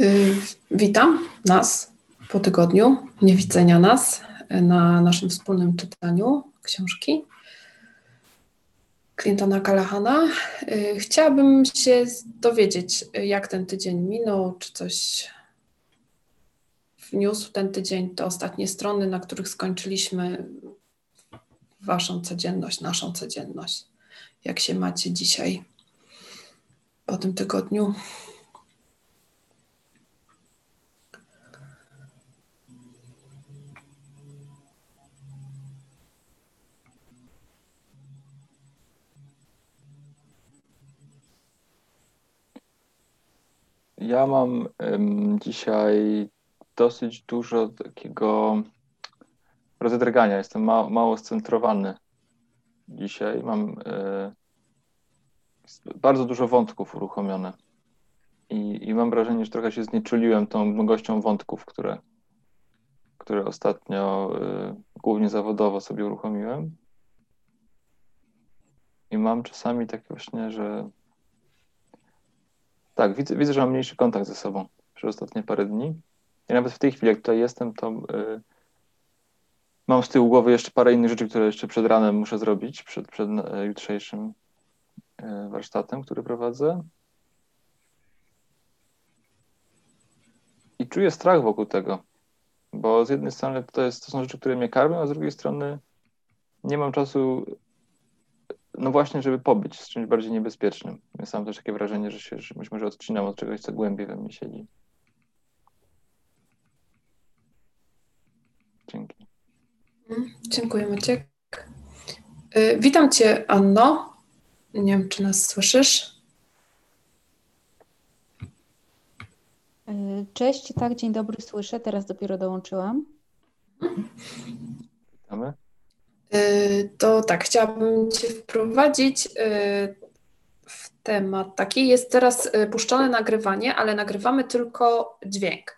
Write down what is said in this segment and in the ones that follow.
Y, witam nas po tygodniu niewidzenia nas na naszym wspólnym czytaniu książki Clintona Callaghana. Y, chciałabym się dowiedzieć, jak ten tydzień minął, czy coś wniósł ten tydzień, te ostatnie strony, na których skończyliśmy Waszą codzienność, naszą codzienność. Jak się macie dzisiaj po tym tygodniu? Ja mam dzisiaj dosyć dużo takiego rozedrgania. Jestem ma, mało scentrowany dzisiaj. Mam e, bardzo dużo wątków uruchomione. I, I mam wrażenie, że trochę się znieczuliłem tą mnogością wątków, które, które ostatnio e, głównie zawodowo sobie uruchomiłem. I mam czasami takie właśnie, że tak, widzę, widzę, że mam mniejszy kontakt ze sobą przez ostatnie parę dni. I nawet w tej chwili, jak tutaj jestem, to y, mam z tyłu głowy jeszcze parę innych rzeczy, które jeszcze przed ranem muszę zrobić, przed, przed y, jutrzejszym y, warsztatem, który prowadzę. I czuję strach wokół tego, bo z jednej strony to, jest, to są rzeczy, które mnie karmią, a z drugiej strony nie mam czasu no właśnie, żeby pobyć z czymś bardziej niebezpiecznym. Ja sam też takie wrażenie, że się że być może odcinam od czegoś, co głębiej we mnie siedzi. Dzięki. Mm, dziękuję Maciek. Y, witam Cię Anno. Nie wiem, czy nas słyszysz? Y, cześć, tak, dzień dobry, słyszę. Teraz dopiero dołączyłam. Witamy. Y, to tak, chciałabym Cię wprowadzić y, w temat taki. Jest teraz y, puszczone nagrywanie, ale nagrywamy tylko dźwięk.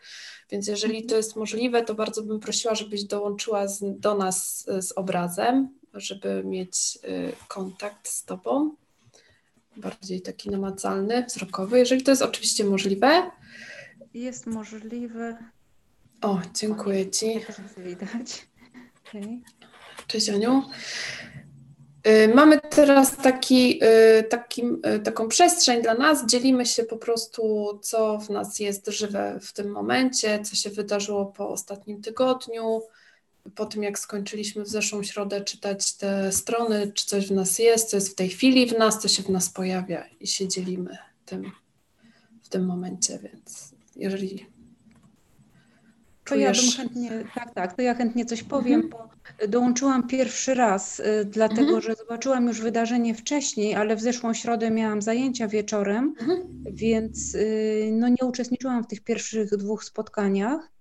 Więc jeżeli to jest możliwe, to bardzo bym prosiła, żebyś dołączyła z, do nas z obrazem, żeby mieć kontakt z Tobą. Bardziej taki namacalny, wzrokowy, jeżeli to jest oczywiście możliwe. Jest możliwe. O, dziękuję Ci. Widać. Okay. Cześć Aniu. Y, mamy teraz taki, y, taki, y, taką przestrzeń dla nas. Dzielimy się po prostu, co w nas jest żywe w tym momencie, co się wydarzyło po ostatnim tygodniu, po tym jak skończyliśmy w zeszłą środę czytać te strony, czy coś w nas jest, co jest w tej chwili w nas, co się w nas pojawia i się dzielimy tym w tym momencie. Więc jeżeli to ja bym chętnie, tak, tak, to ja chętnie coś powiem, mhm. bo dołączyłam pierwszy raz, y, dlatego mhm. że zobaczyłam już wydarzenie wcześniej, ale w zeszłą środę miałam zajęcia wieczorem, mhm. więc y, no, nie uczestniczyłam w tych pierwszych dwóch spotkaniach.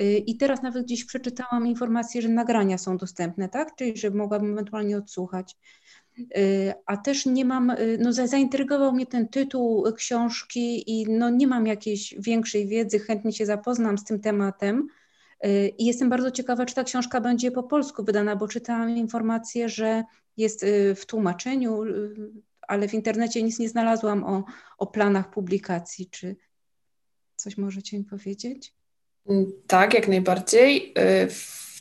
Y, I teraz nawet gdzieś przeczytałam informację, że nagrania są dostępne, tak? Czyli że mogłabym ewentualnie odsłuchać. A też nie mam, no zaintrygował mnie ten tytuł książki i no nie mam jakiejś większej wiedzy, chętnie się zapoznam z tym tematem. I jestem bardzo ciekawa, czy ta książka będzie po polsku wydana, bo czytałam informację, że jest w tłumaczeniu, ale w internecie nic nie znalazłam o, o planach publikacji. Czy coś możecie mi powiedzieć? Tak, jak najbardziej.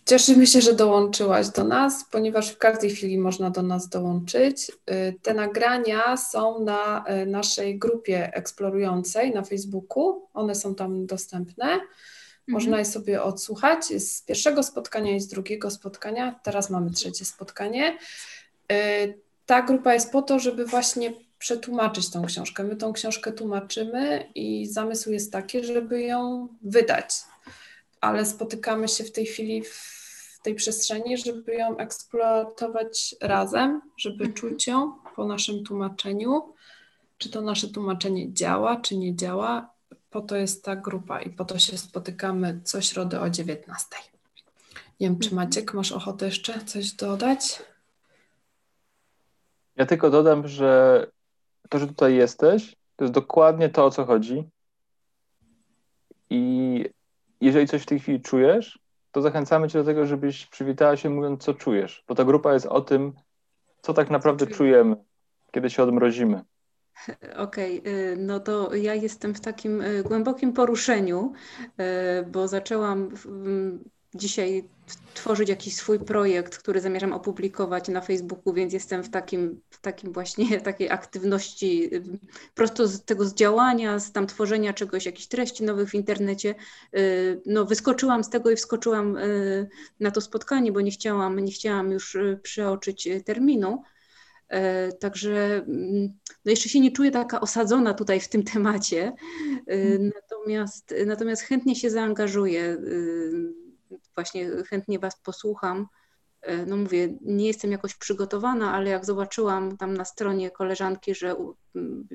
Cieszymy się, że dołączyłaś do nas, ponieważ w każdej chwili można do nas dołączyć. Y, te nagrania są na y, naszej grupie eksplorującej na Facebooku. One są tam dostępne. Mhm. Można je sobie odsłuchać z pierwszego spotkania i z drugiego spotkania. Teraz mamy trzecie spotkanie. Y, ta grupa jest po to, żeby właśnie przetłumaczyć tą książkę. My tą książkę tłumaczymy i zamysł jest taki, żeby ją wydać ale spotykamy się w tej chwili w tej przestrzeni, żeby ją eksploatować razem, żeby mhm. czuć ją po naszym tłumaczeniu, czy to nasze tłumaczenie działa, czy nie działa. Po to jest ta grupa i po to się spotykamy co środę o 19. Nie wiem, czy mhm. Maciek, masz ochotę jeszcze coś dodać? Ja tylko dodam, że to, że tutaj jesteś, to jest dokładnie to, o co chodzi. I jeżeli coś w tej chwili czujesz, to zachęcamy Cię do tego, żebyś przywitała się mówiąc, co czujesz, bo ta grupa jest o tym, co tak naprawdę czujemy, kiedy się odmrozimy. Okej, okay, no to ja jestem w takim y, głębokim poruszeniu, y, bo zaczęłam dzisiaj tworzyć jakiś swój projekt, który zamierzam opublikować na Facebooku, więc jestem w takim, w takim właśnie takiej aktywności prosto z tego z działania, z tam tworzenia czegoś, jakichś treści nowych w internecie. No wyskoczyłam z tego i wskoczyłam na to spotkanie, bo nie chciałam, nie chciałam już przeoczyć terminu. Także mm, no jeszcze się nie czuję taka osadzona tutaj w tym temacie, mhm. natomiast, natomiast chętnie się zaangażuję, właśnie chętnie Was posłucham. No mówię, nie jestem jakoś przygotowana, ale jak zobaczyłam tam na stronie koleżanki, że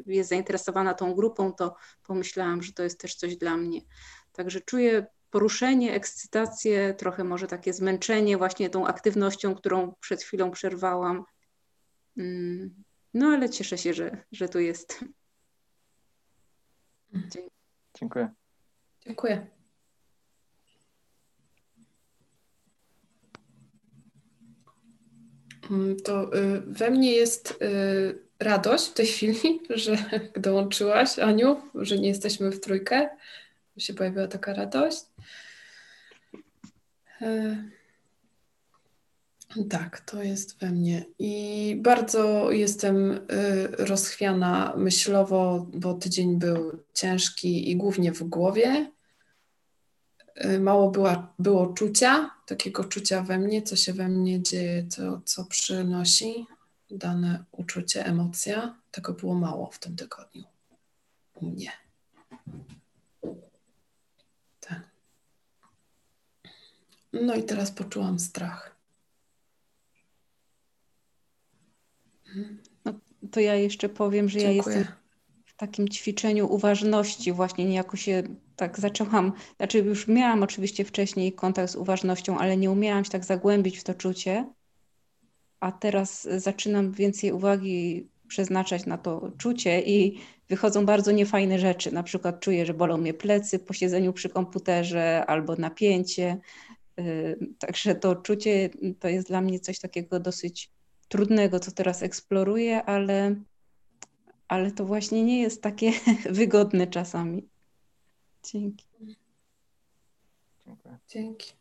jest zainteresowana tą grupą, to pomyślałam, że to jest też coś dla mnie. Także czuję poruszenie, ekscytację, trochę może takie zmęczenie właśnie tą aktywnością, którą przed chwilą przerwałam Mm, no ale cieszę się, że, że tu jest. Dziękuję. Dziękuję. To y, we mnie jest y, radość w tej chwili, że dołączyłaś, Aniu, że nie jesteśmy w trójkę. Się pojawiła taka radość. Y, tak, to jest we mnie. I bardzo jestem y, rozchwiana myślowo, bo tydzień był ciężki i głównie w głowie. Y, mało była, było czucia, takiego czucia we mnie, co się we mnie dzieje, co, co przynosi dane uczucie, emocja. Tego było mało w tym tygodniu u mnie. Tak. No i teraz poczułam strach. No, to ja jeszcze powiem, że Dziękuję. ja jestem takim ćwiczeniu uważności, właśnie niejako się tak zaczęłam, znaczy już miałam oczywiście wcześniej kontakt z uważnością, ale nie umiałam się tak zagłębić w to czucie, a teraz zaczynam więcej uwagi przeznaczać na to czucie i wychodzą bardzo niefajne rzeczy. Na przykład czuję, że bolą mnie plecy po siedzeniu przy komputerze albo napięcie. Y, także to czucie to jest dla mnie coś takiego dosyć trudnego, co teraz eksploruję, ale, ale to właśnie nie jest takie wygodne czasami. Dzięki. Dziękuję. Dzięki.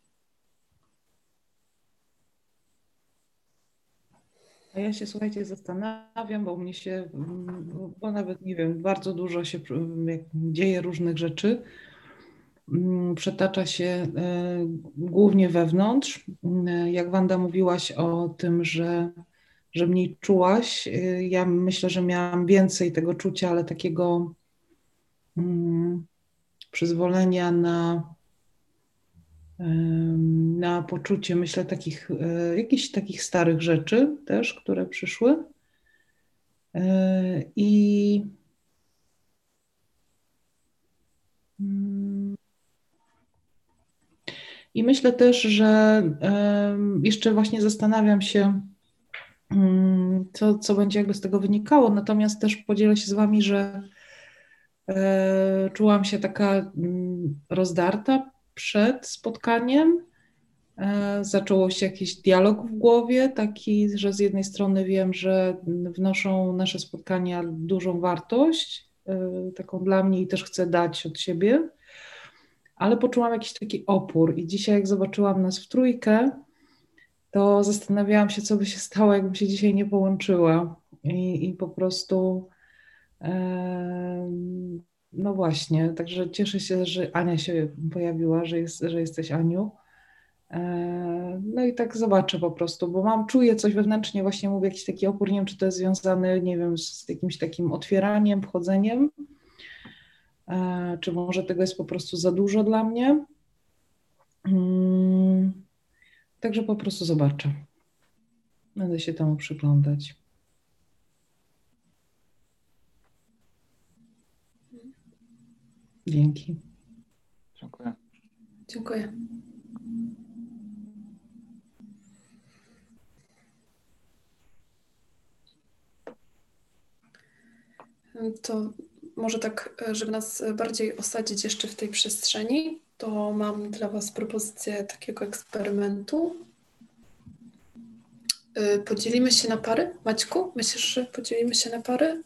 A ja się słuchajcie, zastanawiam, bo mnie się, bo nawet nie wiem, bardzo dużo się dzieje różnych rzeczy. Mm, przetacza się e, głównie wewnątrz. E, jak Wanda mówiłaś o tym, że że mniej czułaś. Y, ja myślę, że miałam więcej tego czucia, ale takiego mm, przyzwolenia na, na poczucie, myślę, takich e, jakichś takich starych rzeczy też, które przyszły. E, I mm, i myślę też, że jeszcze właśnie zastanawiam się, co, co będzie jakby z tego wynikało. Natomiast też podzielę się z Wami, że e, czułam się taka mm, rozdarta przed spotkaniem. E, zaczął się jakiś dialog w głowie, taki, że z jednej strony wiem, że wnoszą nasze spotkania dużą wartość, e, taką dla mnie i też chcę dać od siebie, ale poczułam jakiś taki opór. I dzisiaj, jak zobaczyłam nas w trójkę, to zastanawiałam się, co by się stało, jakbym się dzisiaj nie połączyła. I, i po prostu. No właśnie, także cieszę się, że Ania się pojawiła, że, jest, że jesteś Aniu. No i tak zobaczę po prostu, bo mam, czuję coś wewnętrznie, właśnie mówię, jakiś taki opór, nie wiem, czy to jest związane, nie wiem, z jakimś takim otwieraniem, wchodzeniem, e, czy może tego jest po prostu za dużo dla mnie. Hmm. Także po prostu zobaczę. Będę się temu przyglądać. Dzięki. Dziękuję. Dziękuję. To może tak, żeby nas bardziej osadzić jeszcze w tej przestrzeni, to mam dla Was propozycję takiego eksperymentu. Y, podzielimy się na pary. Maćku, myślisz, że podzielimy się na pary?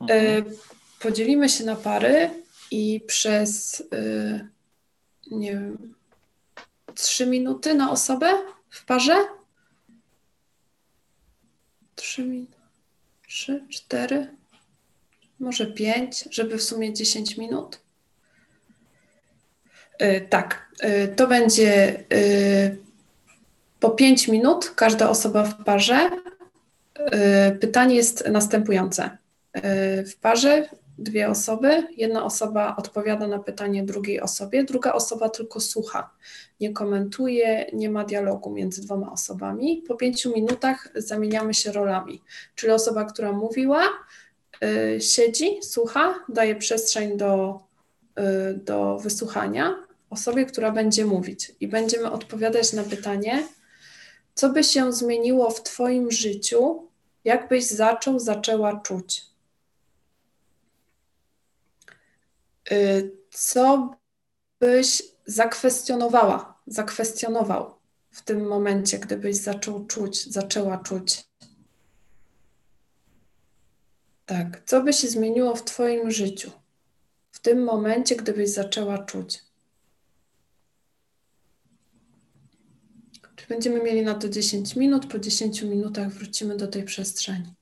Mhm. Podzielimy się na pary i przez nie wiem, trzy minuty na osobę w parze? Trzy minuty, trzy, cztery, może pięć, żeby w sumie dziesięć minut. Yy, tak, yy, to będzie yy, po pięć minut każda osoba w parze. Y, pytanie jest następujące. Y, w parze dwie osoby. Jedna osoba odpowiada na pytanie drugiej osobie, druga osoba tylko słucha, nie komentuje, nie ma dialogu między dwoma osobami. Po pięciu minutach zamieniamy się rolami, czyli osoba, która mówiła, siedzi, słucha, daje przestrzeń do, y, do wysłuchania osobie, która będzie mówić i będziemy odpowiadać na pytanie, co by się zmieniło w Twoim życiu, jakbyś zaczął, zaczęła czuć. Y, co byś zakwestionowała, zakwestionował w tym momencie, gdybyś zaczął czuć, zaczęła czuć? Tak, co by się zmieniło w Twoim życiu w tym momencie, gdybyś zaczęła czuć? Czy będziemy mieli na to 10 minut? Po 10 minutach wrócimy do tej przestrzeni.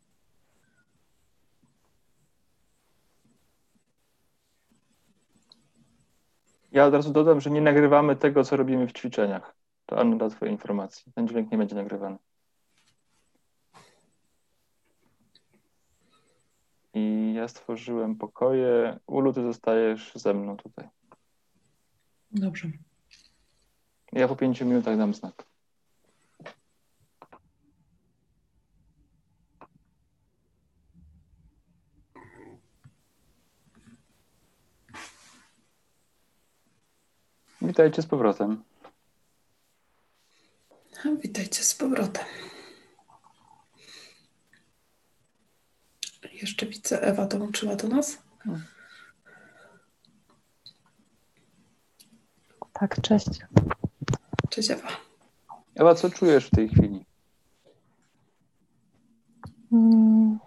Ja od razu dodam, że nie nagrywamy tego, co robimy w ćwiczeniach. To Anna da Twoje informacje. Ten dźwięk nie będzie nagrywany. I ja stworzyłem pokoje. Ulu, ty zostajesz ze mną tutaj. Dobrze. Ja po pięciu minutach dam znak. Witajcie z powrotem. Witajcie z powrotem. Jeszcze widzę, Ewa dołączyła do nas. Tak, cześć. Cześć Ewa. Ewa, co czujesz w tej chwili? Hmm.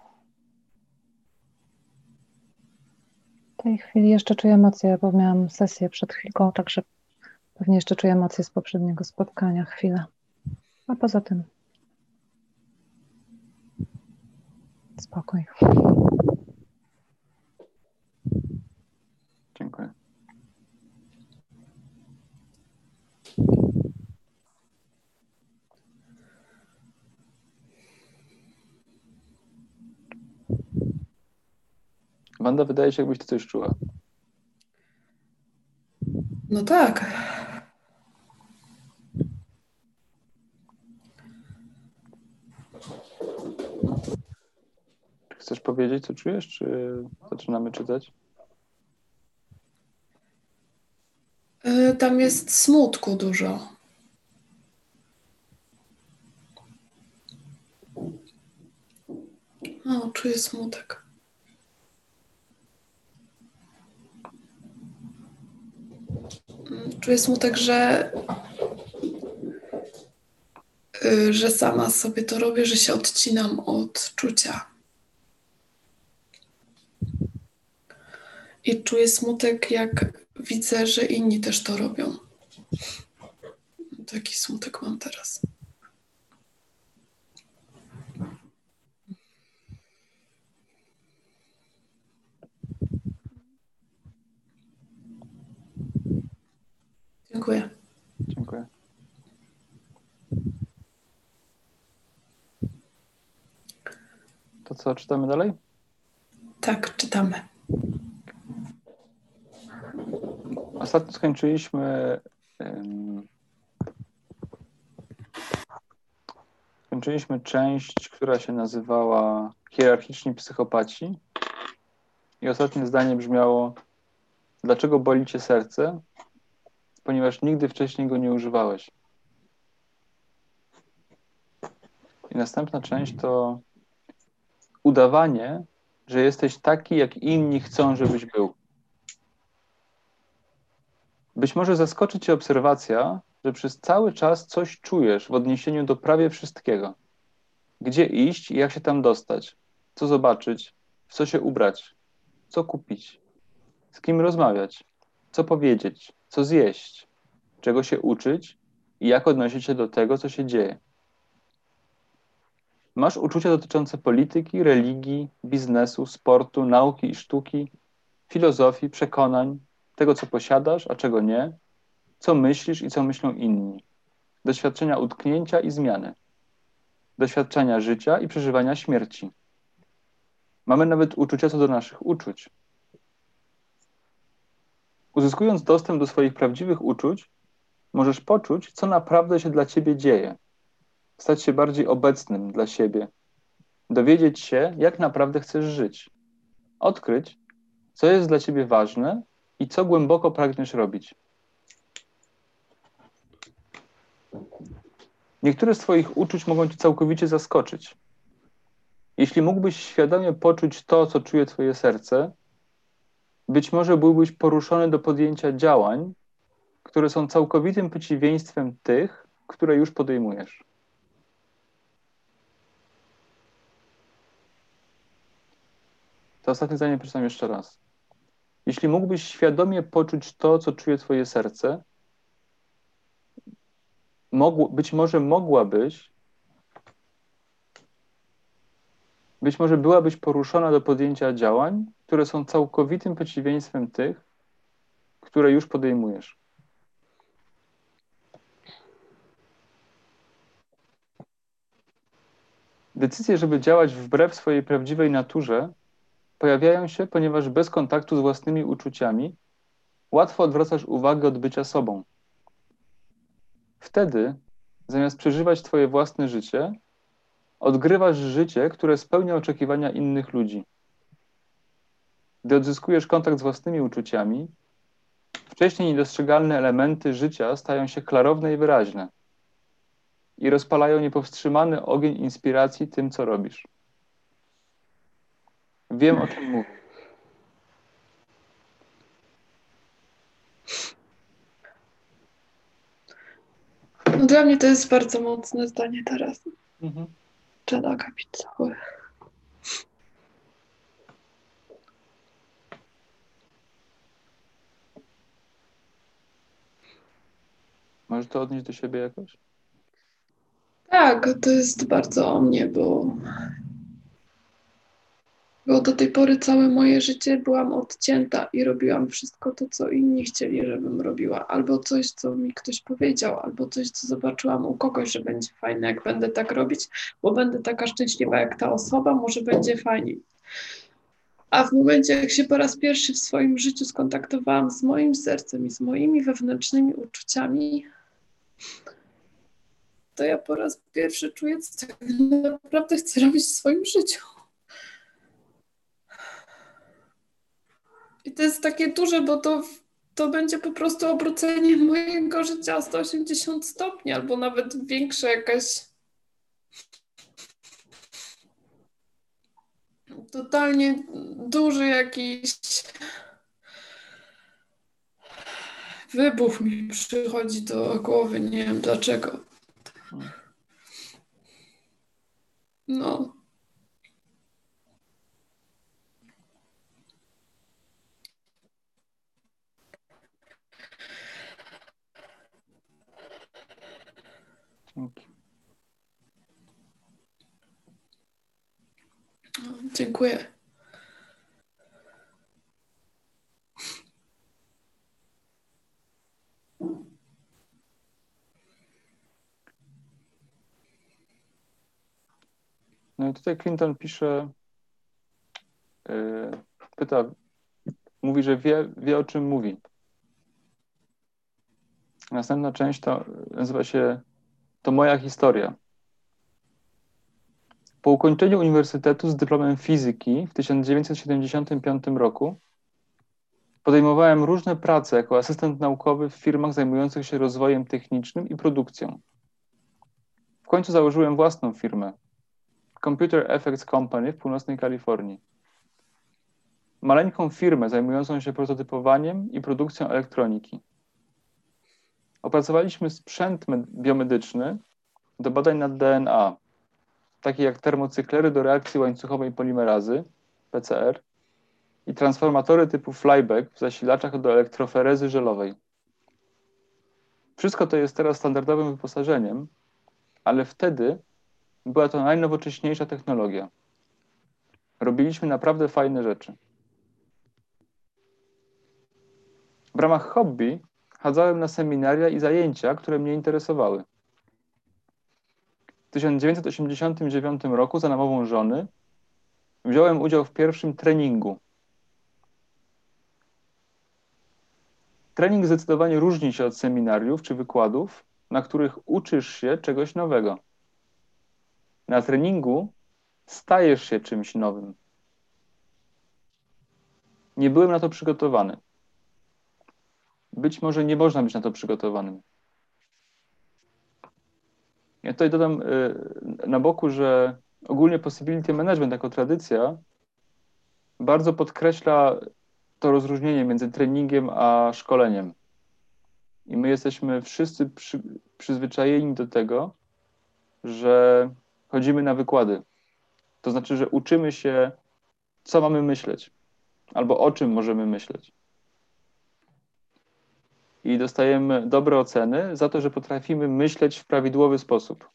W tej chwili jeszcze czuję emocje, bo miałam sesję przed chwilką, także Pewnie jeszcze czuję emocje z poprzedniego spotkania chwilę. A poza tym spokój. Dziękuję. Wanda, wydaje się, jakbyś ty coś czuła. No tak. Chcesz powiedzieć, co czujesz, czy zaczynamy czytać? E, tam jest smutku dużo. O, czuję smutek. Mm, czuję smutek, że y, że sama sobie to robię, że się odcinam od czucia. I czuję smutek, jak widzę, że inni też to robią. Taki smutek mam teraz. Dziękuję. Dziękuję. To co, czytamy dalej? Tak, czytamy. Ostatnio skończyliśmy. Skończyliśmy część, która się nazywała Hierarchiczni psychopaci. I ostatnie zdanie brzmiało: Dlaczego boli cię serce? Ponieważ nigdy wcześniej go nie używałeś. I następna część to udawanie, że jesteś taki, jak inni chcą, żebyś był. Być może zaskoczy Cię obserwacja, że przez cały czas coś czujesz w odniesieniu do prawie wszystkiego. Gdzie iść i jak się tam dostać? Co zobaczyć? w co się ubrać, co kupić, z kim rozmawiać, co powiedzieć, co zjeść, czego się uczyć i jak odnosić się do tego, co się dzieje. Masz uczucia dotyczące polityki, religii, biznesu, sportu, nauki i sztuki, filozofii, przekonań, tego, co posiadasz, a czego nie, co myślisz i co myślą inni, doświadczenia utknięcia i zmiany, doświadczenia życia i przeżywania śmierci. Mamy nawet uczucia co do naszych uczuć. Uzyskując dostęp do swoich prawdziwych uczuć, możesz poczuć, co naprawdę się dla ciebie dzieje, stać się bardziej obecnym dla siebie, dowiedzieć się, jak naprawdę chcesz żyć, odkryć, co jest dla ciebie ważne i co głęboko pragniesz robić. Niektóre z Twoich uczuć mogą Cię całkowicie zaskoczyć. Jeśli mógłbyś świadomie poczuć to, co czuje Twoje serce, być może byłbyś poruszony do podjęcia działań, które są całkowitym przeciwieństwem tych, które już podejmujesz. To ostatnie zdanie przeczytam jeszcze raz. Jeśli mógłbyś świadomie poczuć to, co czuje Twoje serce, mogło, być może mogłabyś, być może byłabyś poruszona do podjęcia działań, które są całkowitym przeciwieństwem tych, które już podejmujesz. Decyzje, żeby działać wbrew swojej prawdziwej naturze, pojawiają się, ponieważ bez kontaktu z własnymi uczuciami łatwo odwracasz uwagę od bycia sobą. Wtedy, zamiast przeżywać Twoje własne życie, odgrywasz życie, które spełnia oczekiwania innych ludzi. Gdy odzyskujesz kontakt z własnymi uczuciami, wcześniej niedostrzegalne elementy życia stają się klarowne i wyraźne i rozpalają niepowstrzymany ogień inspiracji tym, co robisz. Wiem, o czym mówię. No dla mnie to jest bardzo mocne zdanie teraz. Mhm. Czada kapitały. Możesz to odnieść do siebie jakoś? Tak, to jest bardzo o mnie, bo bo do tej pory całe moje życie byłam odcięta i robiłam wszystko to, co inni chcieli, żebym robiła. Albo coś, co mi ktoś powiedział, albo coś, co zobaczyłam u kogoś, że będzie fajne, jak będę tak robić, bo będę taka szczęśliwa jak ta osoba, może będzie fajnie. A w momencie, jak się po raz pierwszy w swoim życiu skontaktowałam z moim sercem i z moimi wewnętrznymi uczuciami, to ja po raz pierwszy czuję, co tak naprawdę chcę robić w swoim życiu. I to jest takie duże, bo to, to będzie po prostu obrócenie mojego życia o 180 stopni, albo nawet większa jakaś. Totalnie duży jakiś wybuch mi przychodzi do głowy, nie wiem dlaczego. No. Dzięki. Dziękuję. No i tutaj Clinton pisze, yy, pyta, mówi, że wie, wie o czym mówi. Następna część to nazywa się To moja historia. Po ukończeniu uniwersytetu z dyplomem fizyki w 1975 roku podejmowałem różne prace jako asystent naukowy w firmach zajmujących się rozwojem technicznym i produkcją. W końcu założyłem własną firmę Computer Effects Company w północnej Kalifornii. Maleńką firmę zajmującą się prototypowaniem i produkcją elektroniki. Opracowaliśmy sprzęt biomedyczny do badań nad DNA, takie jak termocyklery do reakcji łańcuchowej polimerazy PCR i transformatory typu flyback w zasilaczach do elektroferezy żelowej. Wszystko to jest teraz standardowym wyposażeniem, ale wtedy była to najnowocześniejsza technologia. Robiliśmy naprawdę fajne rzeczy. W ramach hobby chadzałem na seminaria i zajęcia, które mnie interesowały. W 1989 roku za namową żony wziąłem udział w pierwszym treningu. Trening zdecydowanie różni się od seminariów czy wykładów, na których uczysz się czegoś nowego. Na treningu stajesz się czymś nowym. Nie byłem na to przygotowany. Być może nie można być na to przygotowanym. Ja tutaj dodam y, na boku, że ogólnie possibility management jako tradycja bardzo podkreśla to rozróżnienie między treningiem a szkoleniem. I my jesteśmy wszyscy przy, przyzwyczajeni do tego, że chodzimy na wykłady. To znaczy, że uczymy się, co mamy myśleć, albo o czym możemy myśleć. I dostajemy dobre oceny za to, że potrafimy myśleć w prawidłowy sposób.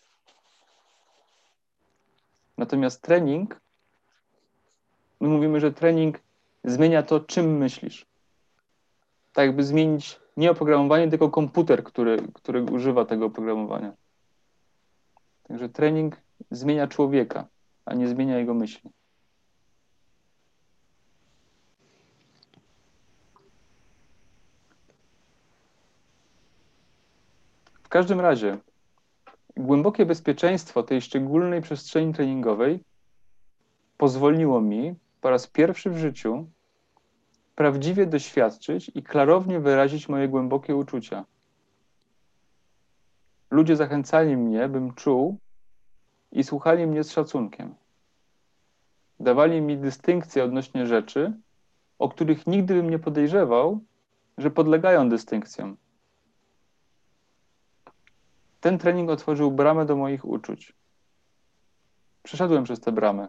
Natomiast trening, my mówimy, że trening zmienia to, czym myślisz. Tak jakby zmienić nie oprogramowanie, tylko komputer, który, który używa tego oprogramowania. Także trening zmienia człowieka, a nie zmienia jego myśli. Każdym razie, głębokie bezpieczeństwo tej szczególnej przestrzeni treningowej pozwoliło mi po raz pierwszy w życiu prawdziwie doświadczyć i klarownie wyrazić moje głębokie uczucia. Ludzie zachęcali mnie, bym czuł i słuchali mnie z szacunkiem. Dawali mi dystynkcje odnośnie rzeczy, o których nigdy bym nie podejrzewał, że podlegają dystynkcjom. Ten trening otworzył bramę do moich uczuć. Przeszedłem przez tę bramę.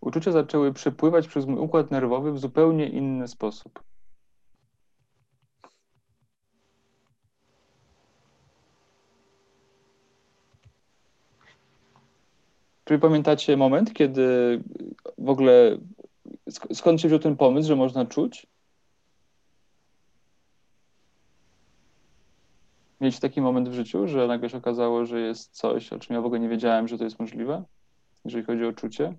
Uczucia zaczęły przepływać przez mój układ nerwowy w zupełnie inny sposób. Czy pamiętacie moment, kiedy w ogóle skąd się wziął ten pomysł, że można czuć? Mieć taki moment w życiu, że nagle się okazało, że jest coś, o czym ja w ogóle nie wiedziałem, że to jest możliwe, jeżeli chodzi o czucie?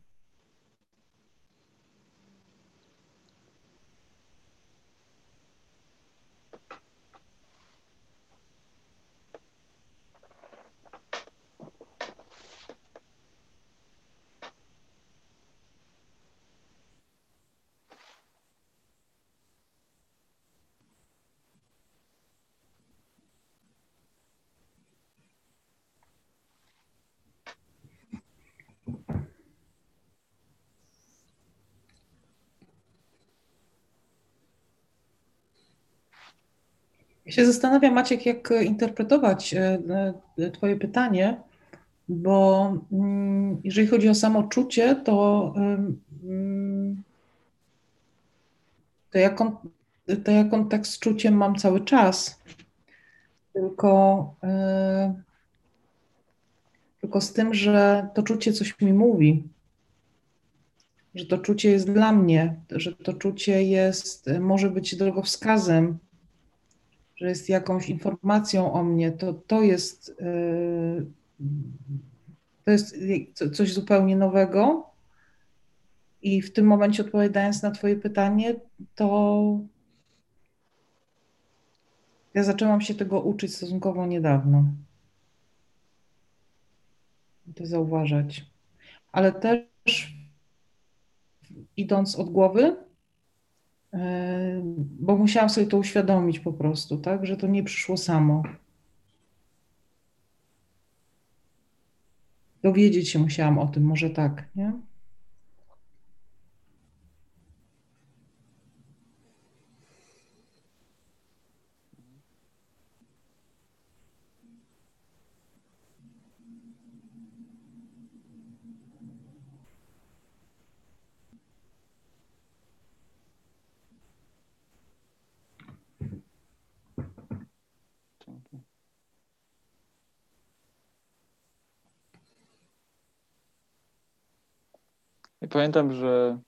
Się zastanawiam, Maciek, jak interpretować e, e, Twoje pytanie, bo mm, jeżeli chodzi o samoczucie, to, mm, to, ja, to ja kontakt z czuciem mam cały czas, tylko, e, tylko z tym, że to czucie coś mi mówi, że to czucie jest dla mnie, że to czucie jest, może być drogowskazem, że jest jakąś informacją o mnie, to to jest, yy, to jest coś zupełnie nowego. I w tym momencie, odpowiadając na Twoje pytanie, to ja zaczęłam się tego uczyć stosunkowo niedawno. To zauważać. Ale też idąc od głowy, bo musiałam sobie to uświadomić po prostu, tak, że to nie przyszło samo. Dowiedzieć się musiałam o tym, może tak, nie? I pamiętam, że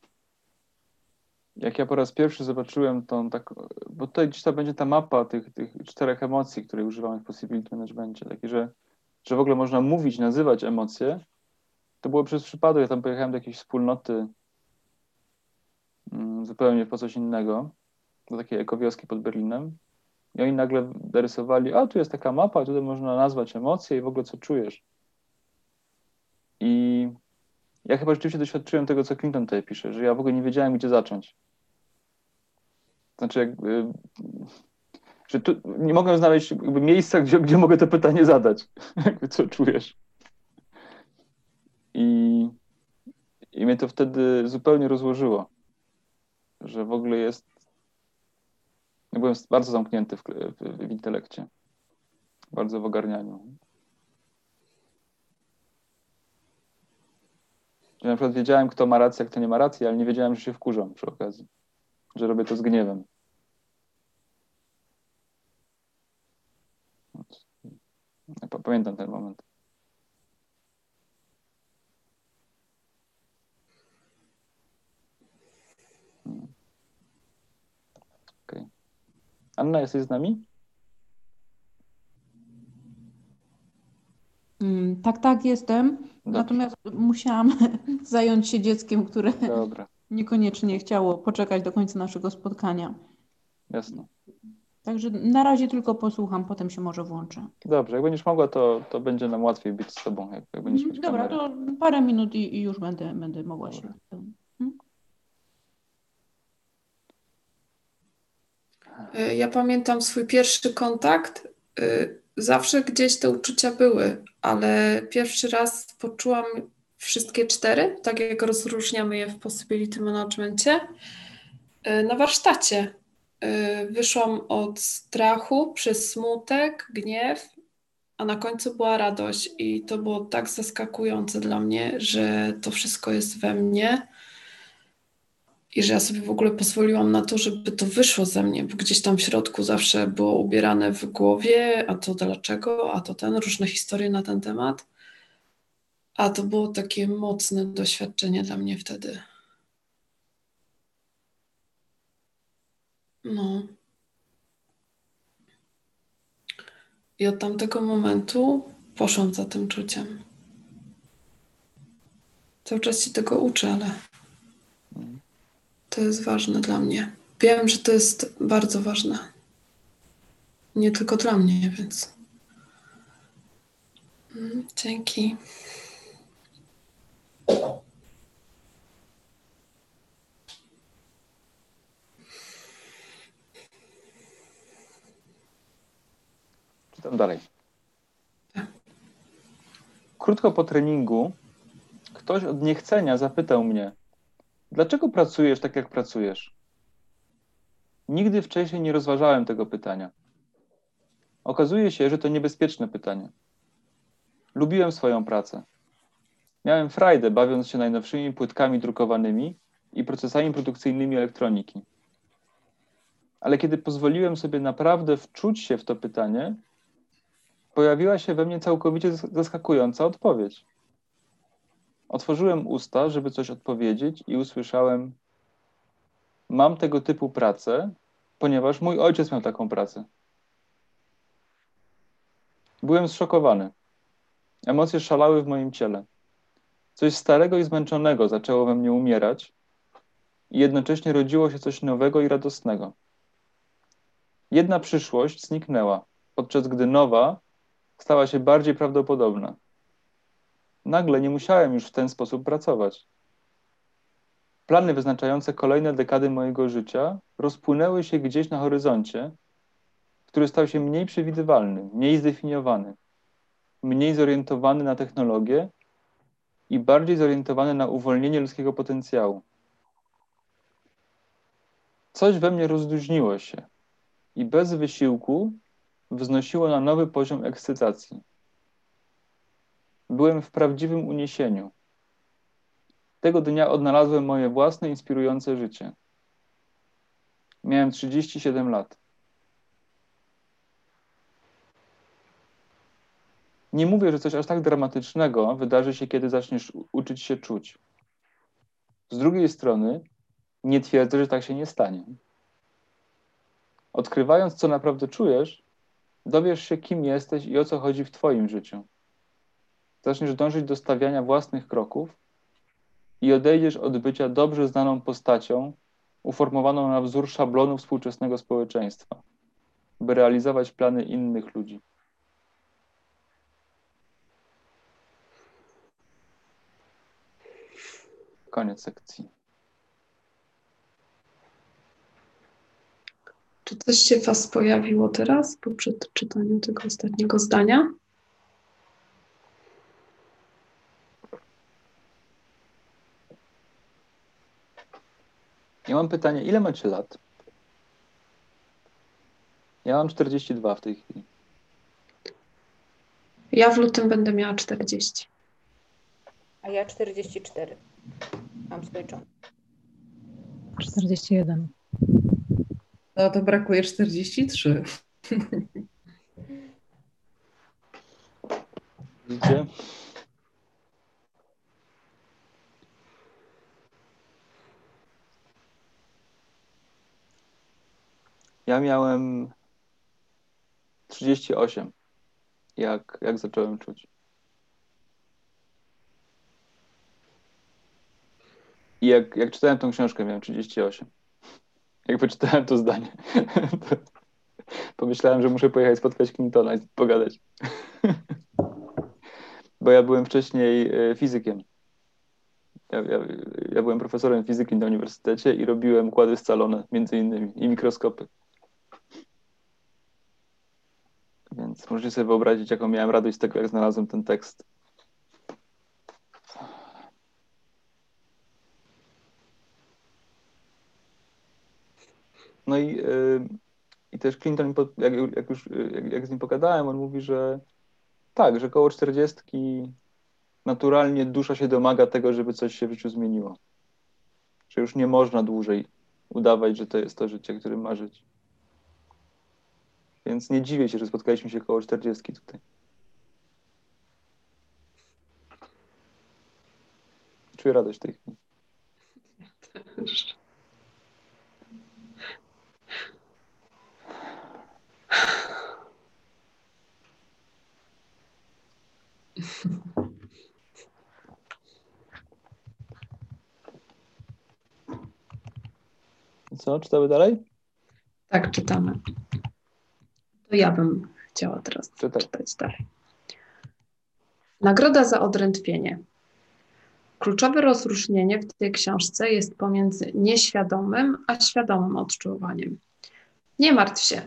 jak ja po raz pierwszy zobaczyłem tą tak, bo tutaj gdzieś to będzie ta mapa tych, tych czterech emocji, które używamy w Possibility Managementie, takie, że, że w ogóle można mówić, nazywać emocje, to było przez przypadek, ja tam pojechałem do jakiejś wspólnoty mm, zupełnie po coś innego, do takiej ekowioski pod Berlinem. I oni nagle narysowali, a tu jest taka mapa, tutaj można nazwać emocje i w ogóle co czujesz. I ja chyba rzeczywiście doświadczyłem tego, co Clinton tutaj pisze, że ja w ogóle nie wiedziałem, gdzie zacząć. Znaczy, jakby, że tu nie mogę znaleźć miejsca, gdzie, gdzie mogę to pytanie zadać. co czujesz. I, I mnie to wtedy zupełnie rozłożyło, że w ogóle jest. Ja byłem bardzo zamknięty w, w, w intelekcie, bardzo w ogarnianiu. Że na przykład wiedziałem, kto ma rację, kto nie ma racji, ale nie wiedziałem, że się wkurzam przy okazji. Że robię to z gniewem. Pamiętam ten moment. Okay. Anna, jesteś z nami? Mm, tak, tak, jestem. Dobrze. Natomiast musiałam zająć się dzieckiem, które Dobra. niekoniecznie chciało poczekać do końca naszego spotkania. Jasne. Także na razie tylko posłucham, potem się może włączę. Dobrze, jak będziesz mogła, to, to będzie nam łatwiej być z Tobą. Jak, jak będziesz mieć Dobra, kamerę. to parę minut i, i już będę, będę mogła Dobra. się. Hmm? Ja pamiętam swój pierwszy kontakt. Y, zawsze gdzieś te uczucia były, ale pierwszy raz poczułam wszystkie cztery, tak jak rozróżniamy je w Possibility Managementie, y, na warsztacie. Y, wyszłam od strachu przez smutek, gniew, a na końcu była radość i to było tak zaskakujące dla mnie, że to wszystko jest we mnie i że ja sobie w ogóle pozwoliłam na to, żeby to wyszło ze mnie, bo gdzieś tam w środku zawsze było ubierane w głowie, a to dlaczego, a to ten, różne historie na ten temat. A to było takie mocne doświadczenie dla mnie wtedy. No. I od tamtego momentu poszłam za tym czuciem. Cały czas się tego uczę, ale to jest ważne dla mnie. Wiem, że to jest bardzo ważne. Nie tylko dla mnie, więc. Mm, dzięki. Czytam dalej. Tak. Krótko po treningu ktoś od niechcenia zapytał mnie, Dlaczego pracujesz tak, jak pracujesz? Nigdy wcześniej nie rozważałem tego pytania. Okazuje się, że to niebezpieczne pytanie. Lubiłem swoją pracę. Miałem frajdę, bawiąc się najnowszymi płytkami drukowanymi i procesami produkcyjnymi elektroniki. Ale kiedy pozwoliłem sobie naprawdę wczuć się w to pytanie, pojawiła się we mnie całkowicie zaskakująca odpowiedź. Otworzyłem usta, żeby coś odpowiedzieć, i usłyszałem: Mam tego typu pracę, ponieważ mój ojciec miał taką pracę. Byłem zszokowany. Emocje szalały w moim ciele. Coś starego i zmęczonego zaczęło we mnie umierać, i jednocześnie rodziło się coś nowego i radosnego. Jedna przyszłość zniknęła, podczas gdy nowa stała się bardziej prawdopodobna. Nagle nie musiałem już w ten sposób pracować. Plany wyznaczające kolejne dekady mojego życia rozpłynęły się gdzieś na horyzoncie, który stał się mniej przewidywalny, mniej zdefiniowany, mniej zorientowany na technologię i bardziej zorientowany na uwolnienie ludzkiego potencjału. Coś we mnie rozluźniło się i bez wysiłku wznosiło na nowy poziom ekscytacji. Byłem w prawdziwym uniesieniu. Tego dnia odnalazłem moje własne inspirujące życie. Miałem 37 lat. Nie mówię, że coś aż tak dramatycznego wydarzy się, kiedy zaczniesz uczyć się czuć. Z drugiej strony nie twierdzę, że tak się nie stanie. Odkrywając, co naprawdę czujesz, dowiesz się, kim jesteś i o co chodzi w Twoim życiu. Zaczniesz dążyć do stawiania własnych kroków i odejdziesz od bycia dobrze znaną postacią, uformowaną na wzór szablonu współczesnego społeczeństwa, by realizować plany innych ludzi. Koniec sekcji. Czy coś się Was pojawiło teraz po przeczytaniu tego ostatniego zdania? Ja mam pytanie, ile macie lat? Ja mam 42 w tej chwili. Ja w lutym będę miała 40. A ja 44. Mam skończone. 41. No to brakuje 43. Widzicie? Ja miałem 38, jak, jak zacząłem czuć. I jak, jak czytałem tą książkę, miałem 38. Jak przeczytałem to zdanie, to pomyślałem, że muszę pojechać spotkać Clintona i pogadać. Bo ja byłem wcześniej e, fizykiem. Ja, ja, ja, byłem profesorem fizyki na uniwersytecie i robiłem układy scalone, między innymi, i mikroskopy. Więc możecie sobie wyobrazić, jaką miałem radość z tego, jak znalazłem ten tekst. No i, yy, i też Clinton, jak, jak już jak, jak z nim pogadałem, on mówi, że tak, że koło czterdziestki naturalnie dusza się domaga tego, żeby coś się w życiu zmieniło. Że już nie można dłużej udawać, że to jest to życie, którym ma żyć. Więc nie dziwię się, że spotkaliśmy się koło 40 tutaj. Czuję radość w tej chwili. Co, czytamy dalej? Tak, czytamy. To ja bym chciała teraz Czytaj. czytać dalej. Nagroda za odrętwienie. Kluczowe rozróżnienie w tej książce jest pomiędzy nieświadomym a świadomym odczuwaniem. Nie martw się.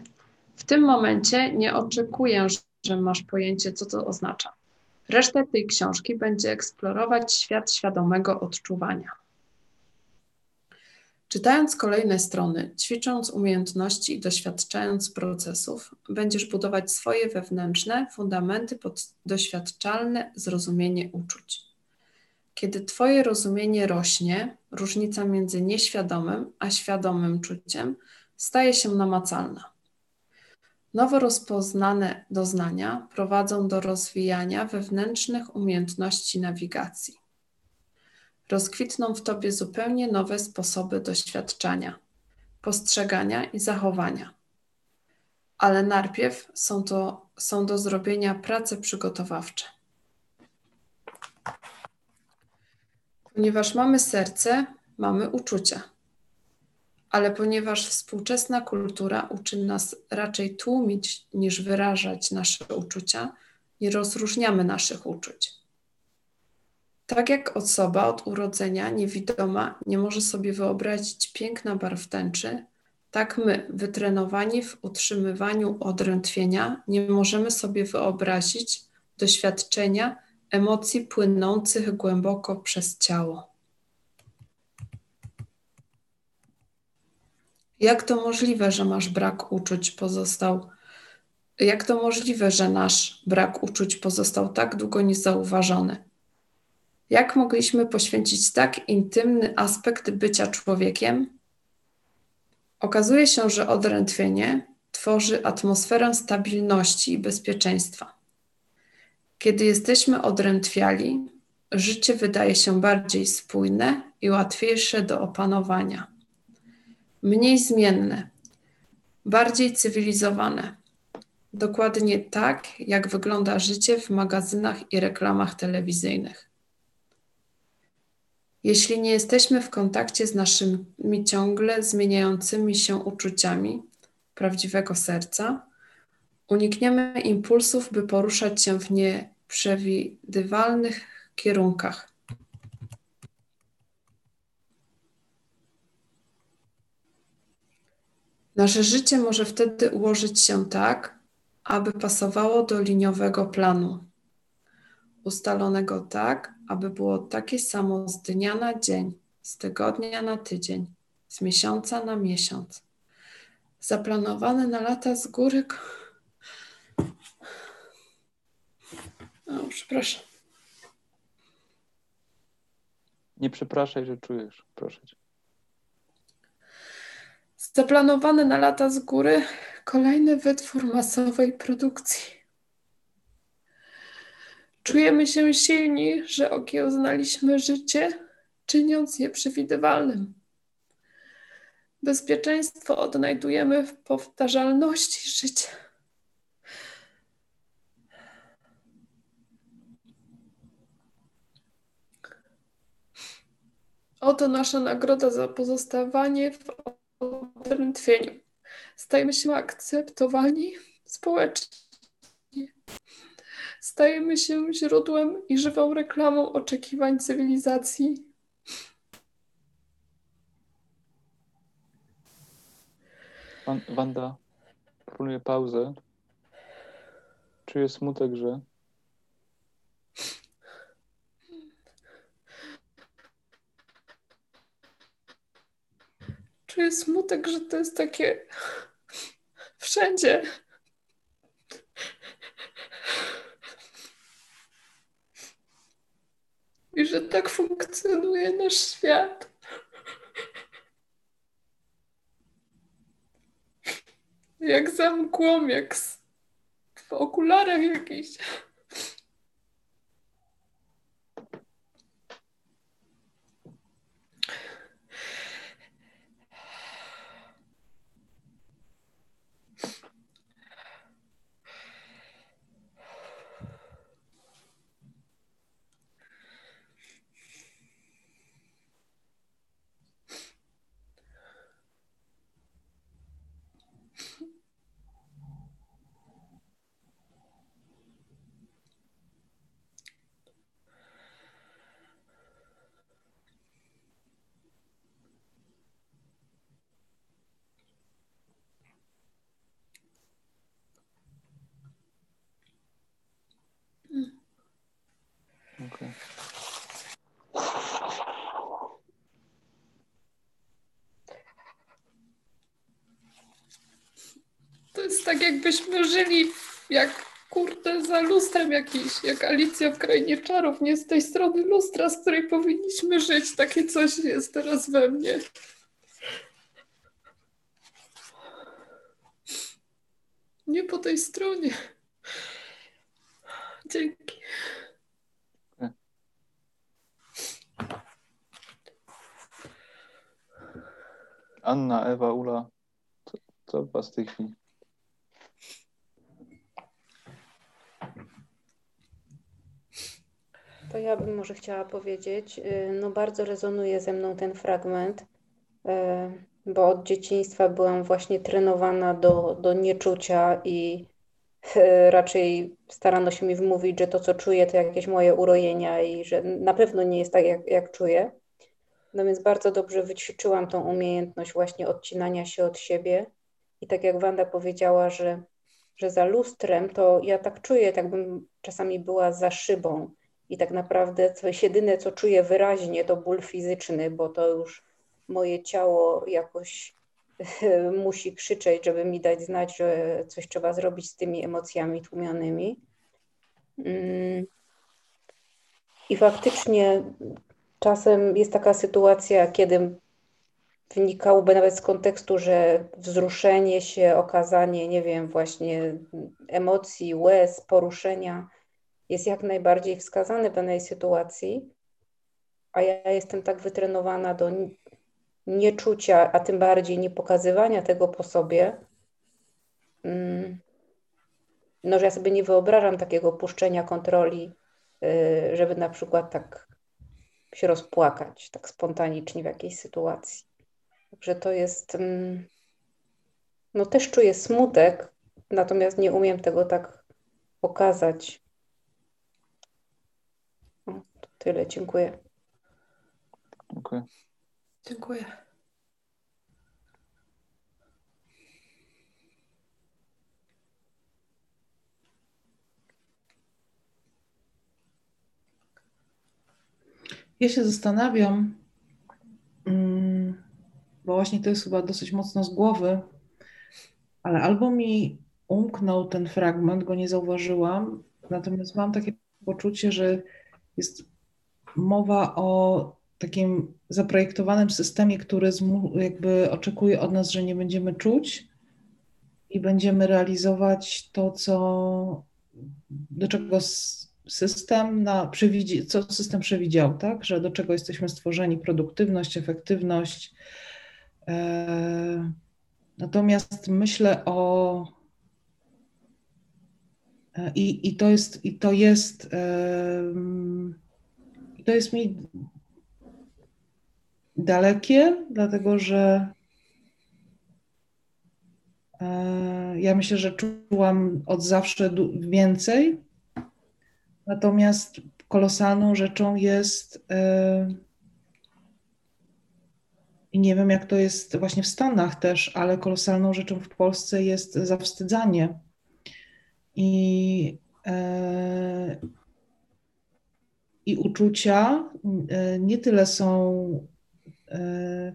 W tym momencie nie oczekuję, że masz pojęcie, co to oznacza. Resztę tej książki będzie eksplorować świat świadomego odczuwania. Czytając kolejne strony, ćwicząc umiejętności i doświadczając procesów, będziesz budować swoje wewnętrzne fundamenty pod doświadczalne zrozumienie uczuć. Kiedy Twoje rozumienie rośnie, różnica między nieświadomym a świadomym czuciem staje się namacalna. Nowo rozpoznane doznania prowadzą do rozwijania wewnętrznych umiejętności nawigacji rozkwitną w tobie zupełnie nowe sposoby doświadczania, postrzegania i zachowania. Ale najpierw są, to, są do zrobienia prace przygotowawcze. Ponieważ mamy serce, mamy uczucia. Ale ponieważ współczesna kultura uczy nas raczej tłumić niż wyrażać nasze uczucia, nie rozróżniamy naszych uczuć. Tak jak osoba od urodzenia niewidoma nie może sobie wyobrazić piękna barw tęczy, tak my, wytrenowani w utrzymywaniu odrętwienia, nie możemy sobie wyobrazić doświadczenia emocji płynących głęboko przez ciało. Jak to możliwe, że masz brak uczuć pozostał? Jak to możliwe, że nasz brak uczuć pozostał tak długo niezauważony? Jak mogliśmy poświęcić tak intymny aspekt bycia człowiekiem? Okazuje się, że odrętwienie tworzy atmosferę stabilności i bezpieczeństwa. Kiedy jesteśmy odrętwiali, życie wydaje się bardziej spójne i łatwiejsze do opanowania. Mniej zmienne, bardziej cywilizowane. Dokładnie tak, jak wygląda życie w magazynach i reklamach telewizyjnych. Jeśli nie jesteśmy w kontakcie z naszymi ciągle zmieniającymi się uczuciami prawdziwego serca, unikniemy impulsów, by poruszać się w nieprzewidywalnych kierunkach. Nasze życie może wtedy ułożyć się tak, aby pasowało do liniowego planu, ustalonego tak, aby było takie samo z dnia na dzień, z tygodnia na tydzień, z miesiąca na miesiąc. Zaplanowane na lata z góry. O, przepraszam. Nie przepraszaj, że czujesz, proszę cię. Zaplanowany na lata z góry kolejny wytwór masowej produkcji. Czujemy się silni, że okiełznaliśmy życie, czyniąc je przewidywalnym. Bezpieczeństwo odnajdujemy w powtarzalności życia. Oto nasza nagroda za pozostawanie w odrętwieniu. Stajemy się akceptowani społecznie. Stajemy się źródłem i żywą reklamą oczekiwań cywilizacji. Wanda, proponuję pauzę. Czuję smutek, że Czuję smutek, że to jest takie wszędzie. I że tak funkcjonuje nasz świat. Jak za mgłą, jak w okularach jakichś. Okay. To jest tak, jakbyśmy żyli jak kurde za lustrem jakiś, jak Alicja w Krainie Czarów, nie z tej strony lustra, z której powinniśmy żyć. Takie coś jest teraz we mnie. Nie po tej stronie. Dzięki. Anna, Ewa, Ula, co, co was tej chwili? To ja bym może chciała powiedzieć, y, no bardzo rezonuje ze mną ten fragment, y, bo od dzieciństwa byłam właśnie trenowana do, do nieczucia i y, raczej starano się mi wmówić, że to, co czuję, to jakieś moje urojenia i że na pewno nie jest tak, jak, jak czuję. No więc bardzo dobrze wyćwiczyłam tą umiejętność właśnie odcinania się od siebie. I tak jak Wanda powiedziała, że, że za lustrem, to ja tak czuję, tak bym czasami była za szybą. I tak naprawdę to jedyne, co czuję wyraźnie, to ból fizyczny, bo to już moje ciało jakoś musi krzyczeć, żeby mi dać znać, że coś trzeba zrobić z tymi emocjami tłumionymi. Mm. I faktycznie Czasem jest taka sytuacja, kiedy wynikałoby nawet z kontekstu, że wzruszenie się, okazanie, nie wiem, właśnie emocji, łez, poruszenia jest jak najbardziej wskazane w danej sytuacji. a ja jestem tak wytrenowana do nieczucia, a tym bardziej nie pokazywania tego po sobie, mm, no, że ja sobie nie wyobrażam takiego puszczenia kontroli, y, żeby na przykład tak się rozpłakać, tak spontanicznie w jakiejś sytuacji. Także to jest, mm, no też czuję smutek, natomiast nie umiem tego tak pokazać. O, to tyle, dziękuję. Dziękuję. Dziękuję. Ja się zastanawiam, mm, bo właśnie to jest chyba dosyć mocno z głowy, ale albo mi umknął ten fragment, go nie zauważyłam, natomiast mam takie poczucie, że jest mowa o takim zaprojektowanym systemie, który jakby oczekuje od nas, że nie będziemy czuć i będziemy realizować to, co do czego system na, przewidzi, co system przewidział, tak? Że do czego jesteśmy stworzeni, produktywność, efektywność. E, natomiast myślę o e, i, i to jest, i to jest, to jest mi dalekie, dlatego że e, ja myślę, że czułam od zawsze więcej. Natomiast kolosalną rzeczą jest e, i nie wiem, jak to jest właśnie w Stanach też, ale kolosalną rzeczą w Polsce jest zawstydzanie. I, e, i uczucia nie tyle są E,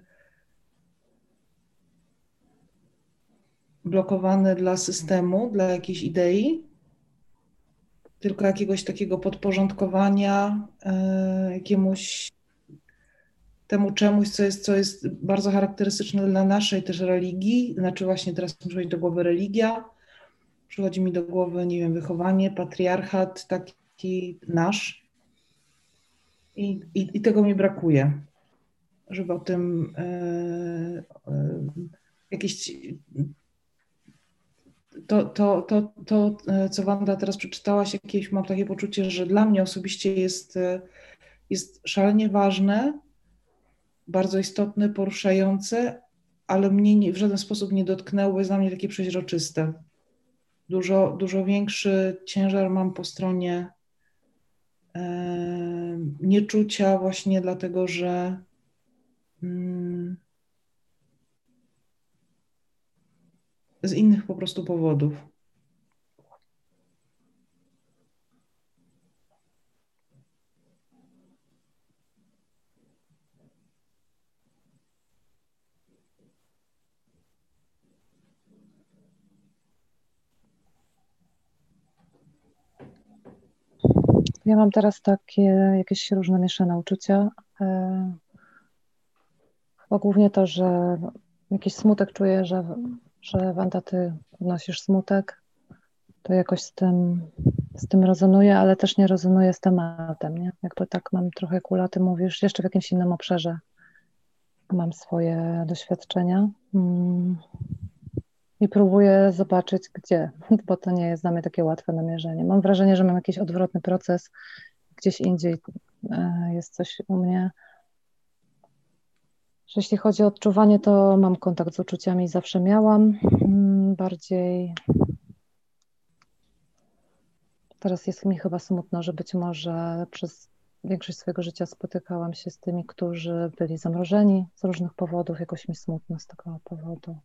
blokowane dla systemu, dla jakiejś idei, tylko jakiegoś takiego podporządkowania e, jakiemuś temu czemuś, co jest, co jest bardzo charakterystyczne dla naszej też religii. Znaczy właśnie teraz przychodzi do głowy religia, przychodzi mi do głowy, nie wiem, wychowanie, patriarchat taki nasz. I, i, i tego mi brakuje żeby o tym e, e, jakieś to, to, to, to, e, co Wanda teraz przeczytałaś, jakieś mam takie poczucie, że dla mnie osobiście jest, jest szalenie ważne, bardzo istotne, poruszające, ale mnie nie, w żaden sposób nie dotknęło, jest dla mnie takie przeźroczyste. Dużo, dużo większy ciężar mam po stronie nieczucia, właśnie dlatego, że Mm. z innych po prostu powodów. Ja mam teraz takie jakieś różne mieszane uczucia. E, bo głównie to, że jakiś smutek czuję, że, że Wanda, ty wnosisz smutek, to jakoś z tym, z tym rezonuje, ale też nie rezonuje z tematem, nie? Jakby tak mam trochę kula, ty mówisz, jeszcze w jakimś innym obszarze mam swoje doświadczenia mm. I próbuję zobaczyć, gdzie, bo to nie jest dla mnie takie łatwe namierzenie. Mam wrażenie, że mam jakiś odwrotny proces, gdzieś indziej e, jest coś u mnie, że jeśli chodzi o odczuwanie, to mam kontakt z uczuciami, zawsze miałam. Mm, bardziej teraz jest mi chyba smutno, że być może przez większość swojego życia spotykałam się z tymi, którzy byli zamrożeni z różnych powodów, jakoś mi smutno z tego powodu.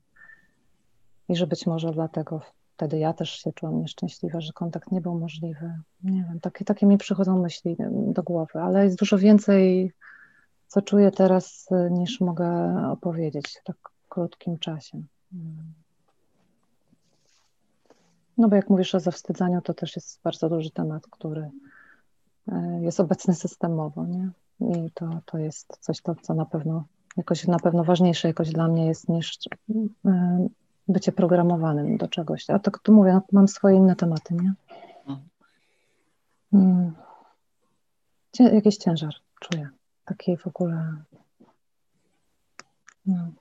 I że być może dlatego wtedy ja też się czułam nieszczęśliwa, że kontakt nie był możliwy. Nie wiem, takie, takie mi przychodzą myśli do głowy, ale jest dużo więcej co czuję teraz, niż mogę opowiedzieć w tak krótkim czasie. No bo jak mówisz o zawstydzaniu, to też jest bardzo duży temat, który y, jest obecny systemowo, nie? I to, to jest coś, to, co na pewno jakoś na pewno ważniejsze jakoś dla mnie jest niż y, bycie programowanym do czegoś. A tak tu mówię, no, mam swoje inne tematy, nie? Mhm. Mm. Jakiś ciężar czuję takiej w ogóle. No.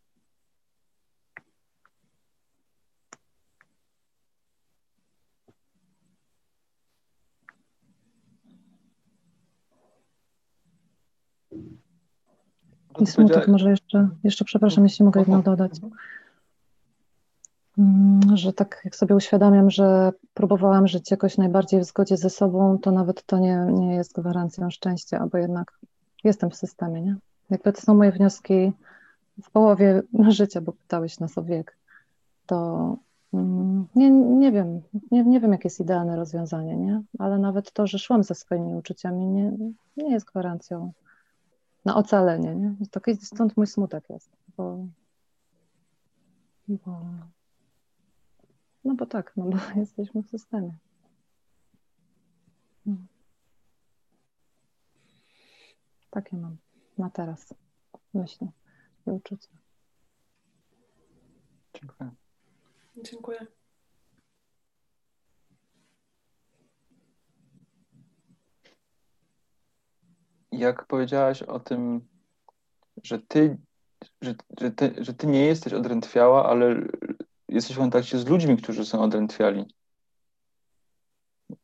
I smutek może jeszcze, jeszcze przepraszam, jeśli mogę jedno dodać. Mm, że tak jak sobie uświadamiam, że próbowałam żyć jakoś najbardziej w zgodzie ze sobą, to nawet to nie, nie jest gwarancją szczęścia, bo jednak jestem w systemie, nie? Jakby to są moje wnioski w połowie życia, bo pytałeś nas o wiek, to mm, nie, nie wiem, nie, nie wiem, jakie jest idealne rozwiązanie, nie? Ale nawet to, że szłam ze swoimi uczuciami, nie, nie jest gwarancją na ocalenie, nie? Stąd mój smutek jest, bo, bo no bo tak, no bo jesteśmy w systemie. No. Takie mam na teraz myśli i uczucia. Dziękuję. Dziękuję. Jak powiedziałaś o tym, że ty, że, że, ty, że ty nie jesteś odrętwiała, ale jesteś w kontakcie z ludźmi, którzy są odrętwiali.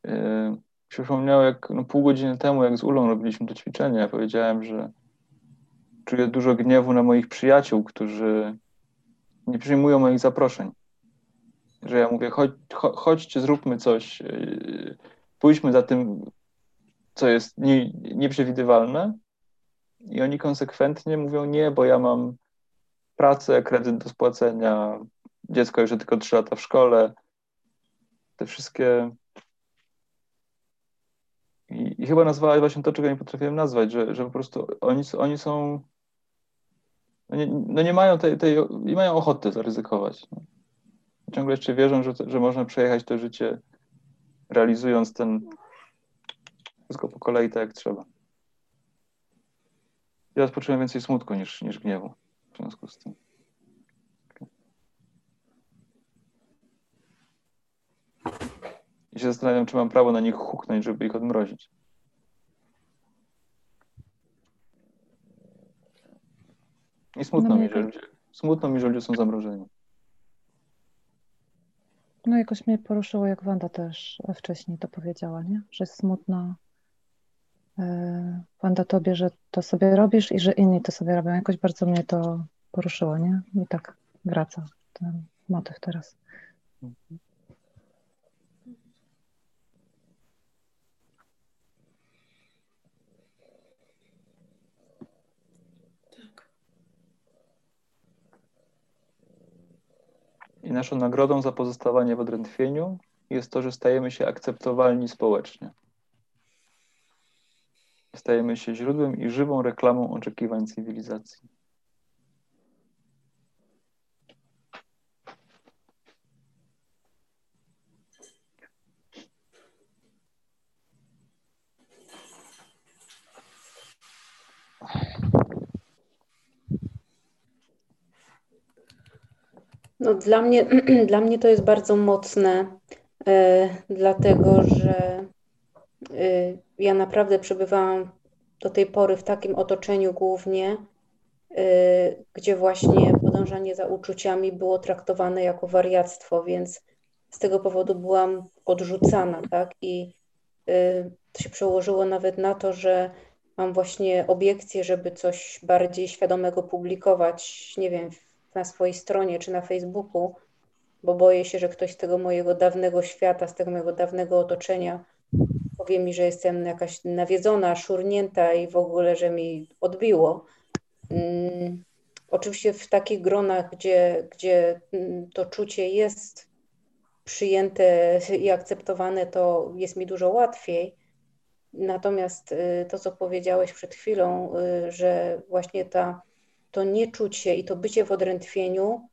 Yy, jak no, pół godziny temu, jak z Ulą robiliśmy to ćwiczenie, ja powiedziałem, że czuję dużo gniewu na moich przyjaciół, którzy nie przyjmują moich zaproszeń. Że ja mówię, chodź, chodźcie, zróbmy coś, yy, pójdźmy za tym, co jest nie, nieprzewidywalne. I oni konsekwentnie mówią nie, bo ja mam pracę, kredyt do spłacenia, dziecko już tylko 3 lata w szkole. Te wszystkie. I, i chyba nazwałeś właśnie to, czego nie potrafiłem nazwać, że, że po prostu oni, oni są. No nie, no nie mają tej, tej, nie mają ochoty zaryzykować. No. Ciągle jeszcze wierzą, że, że można przejechać to życie realizując ten wszystko po kolei tak jak trzeba. Ja poczułem więcej smutku niż, niż gniewu w związku z tym. I się zastanawiam, czy mam prawo na nich huknąć, żeby ich odmrozić. I smutno no mi, że ludzie, smutno mi, że ludzie są zamrożeni. No jakoś mnie poruszyło, jak Wanda też wcześniej to powiedziała, nie? Że smutno e, Wanda tobie, że to sobie robisz i że inni to sobie robią. Jakoś bardzo mnie to poruszyło, nie? I tak wraca ten motyw teraz. Mhm. I naszą nagrodą za pozostawanie w odrętwieniu jest to, że stajemy się akceptowalni społecznie. Stajemy się źródłem i żywą reklamą oczekiwań cywilizacji. No, dla, mnie, dla mnie to jest bardzo mocne, e, dlatego że e, ja naprawdę przebywałam do tej pory w takim otoczeniu głównie, e, gdzie właśnie podążanie za uczuciami było traktowane jako wariactwo, więc z tego powodu byłam odrzucana, tak? I to się przełożyło nawet na to, że mam właśnie obiekcje, żeby coś bardziej świadomego publikować, nie wiem, na swojej stronie czy na Facebooku, bo boję się, że ktoś z tego mojego dawnego świata, z tego mojego dawnego otoczenia powie mi, że jestem jakaś nawiedzona, szurnięta i w ogóle, że mi odbiło. Hmm, oczywiście w takich gronach, gdzie, gdzie mm, to czucie jest przyjęte i akceptowane, to jest mi dużo łatwiej. Natomiast y, to, co powiedziałeś przed chwilą, y, że właśnie ta to nieczucie i to bycie w odrętwieniu,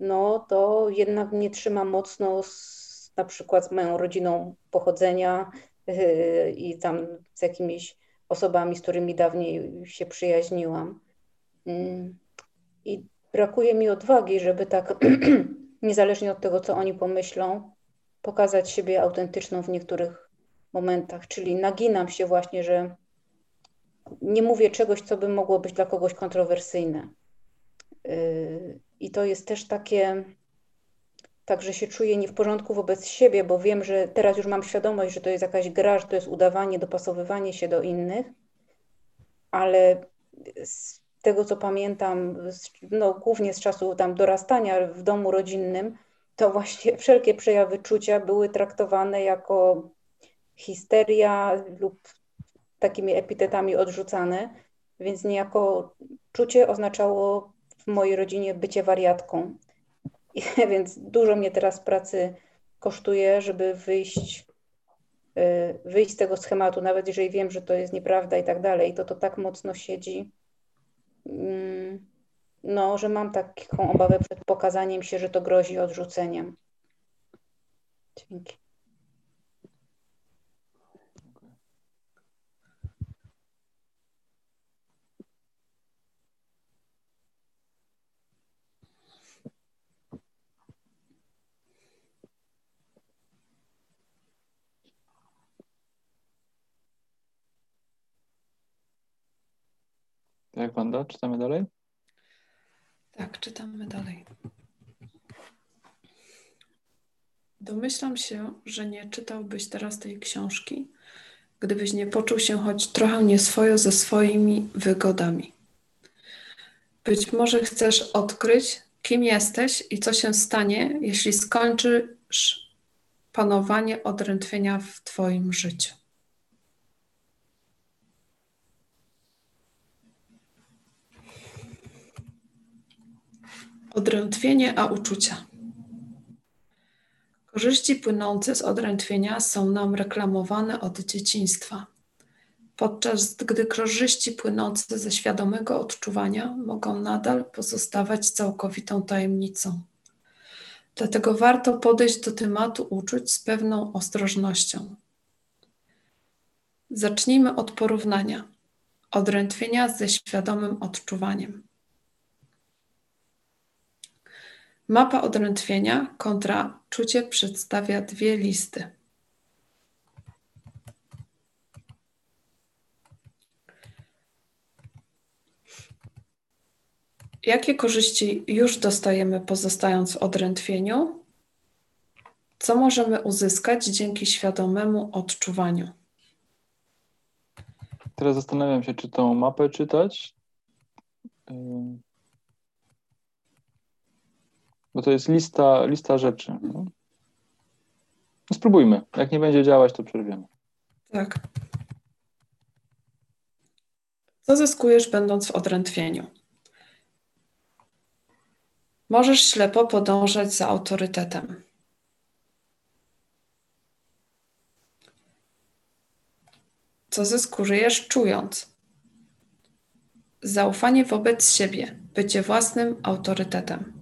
no to jednak mnie trzyma mocno z, na przykład z moją rodziną pochodzenia yy, i tam z jakimiś osobami, z którymi dawniej się przyjaźniłam. Yy. I brakuje mi odwagi, żeby tak, niezależnie od tego, co oni pomyślą, pokazać siebie autentyczną w niektórych momentach. Czyli naginam się właśnie, że nie mówię czegoś, co by mogło być dla kogoś kontrowersyjne. Y, I to jest też takie, tak, że się czuję nie w porządku wobec siebie, bo wiem, że teraz już mam świadomość, że to jest jakaś gra, że to jest udawanie, dopasowywanie się do innych, ale z tego, co pamiętam, no, głównie z czasu tam dorastania w domu rodzinnym, to właśnie wszelkie przejawy czucia były traktowane jako histeria lub takimi epitetami odrzucane, więc niejako czucie oznaczało w mojej rodzinie bycie wariatką. I, więc dużo mnie teraz pracy kosztuje, żeby wyjść, y, wyjść z tego schematu, nawet jeżeli wiem, że to jest nieprawda i tak dalej, to to tak mocno siedzi, mm, no, że mam taką obawę przed pokazaniem się, że to grozi odrzuceniem. Dzięki. Jak Wanda? Czytamy dalej? Tak, czytamy dalej. Domyślam się, że nie czytałbyś teraz tej książki, gdybyś nie poczuł się choć trochę nieswojo ze swoimi wygodami. Być może chcesz odkryć, kim jesteś i co się stanie, jeśli skończysz panowanie odrętwienia w Twoim życiu. Odrętwienie a uczucia. Korzyści płynące z odrętwienia są nam reklamowane od dzieciństwa, podczas gdy korzyści płynące ze świadomego odczuwania mogą nadal pozostawać całkowitą tajemnicą. Dlatego warto podejść do tematu uczuć z pewną ostrożnością. Zacznijmy od porównania odrętwienia ze świadomym odczuwaniem. Mapa odrętwienia kontra czucie przedstawia dwie listy. Jakie korzyści już dostajemy pozostając w odrętwieniu? Co możemy uzyskać dzięki świadomemu odczuwaniu? Teraz zastanawiam się, czy tą mapę czytać. Bo to jest lista, lista rzeczy. No. no spróbujmy. Jak nie będzie działać, to przerwiemy. Tak. Co zyskujesz, będąc w odrętwieniu? Możesz ślepo podążać za autorytetem. Co zyskujesz, czując? Zaufanie wobec siebie, bycie własnym autorytetem.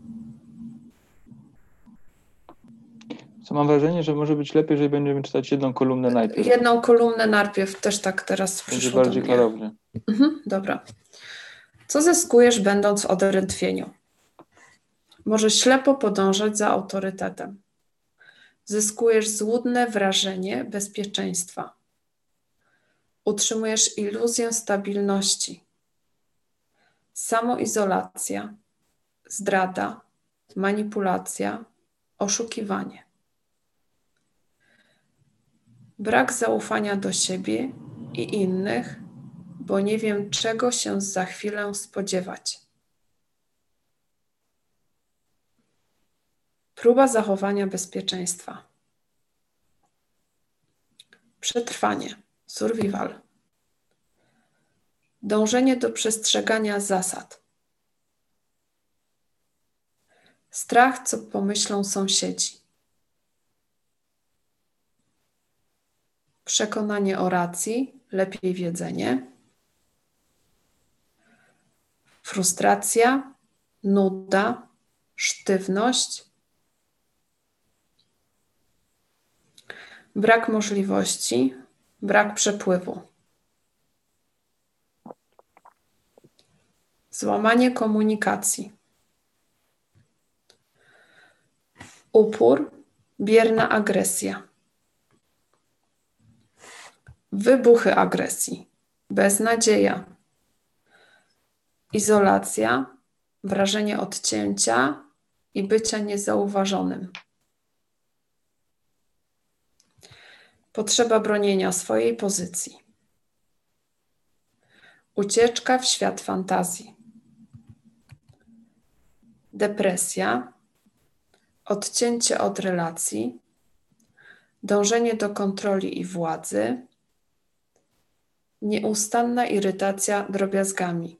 Co mam wrażenie, że może być lepiej, jeżeli będziemy czytać jedną kolumnę najpierw. Jedną kolumnę najpierw, też tak teraz Będzie przyszło bardziej klarownie. Mhm, dobra. Co zyskujesz, będąc w odrętwieniu? Może ślepo podążać za autorytetem. Zyskujesz złudne wrażenie bezpieczeństwa. Utrzymujesz iluzję stabilności. Samoizolacja, zdrada, manipulacja, oszukiwanie brak zaufania do siebie i innych, bo nie wiem, czego się za chwilę spodziewać. Próba zachowania bezpieczeństwa. Przetrwanie, survival. Dążenie do przestrzegania zasad. Strach, co pomyślą sąsiedzi. Przekonanie o racji, lepiej wiedzenie, frustracja, nuda, sztywność, brak możliwości, brak przepływu. Złamanie komunikacji. Upór, bierna agresja. Wybuchy agresji. beznadzieja, izolacja, wrażenie odcięcia i bycia niezauważonym. Potrzeba bronienia swojej pozycji. Ucieczka w świat fantazji. Depresja, odcięcie od relacji, dążenie do kontroli i władzy, nieustanna irytacja drobiazgami,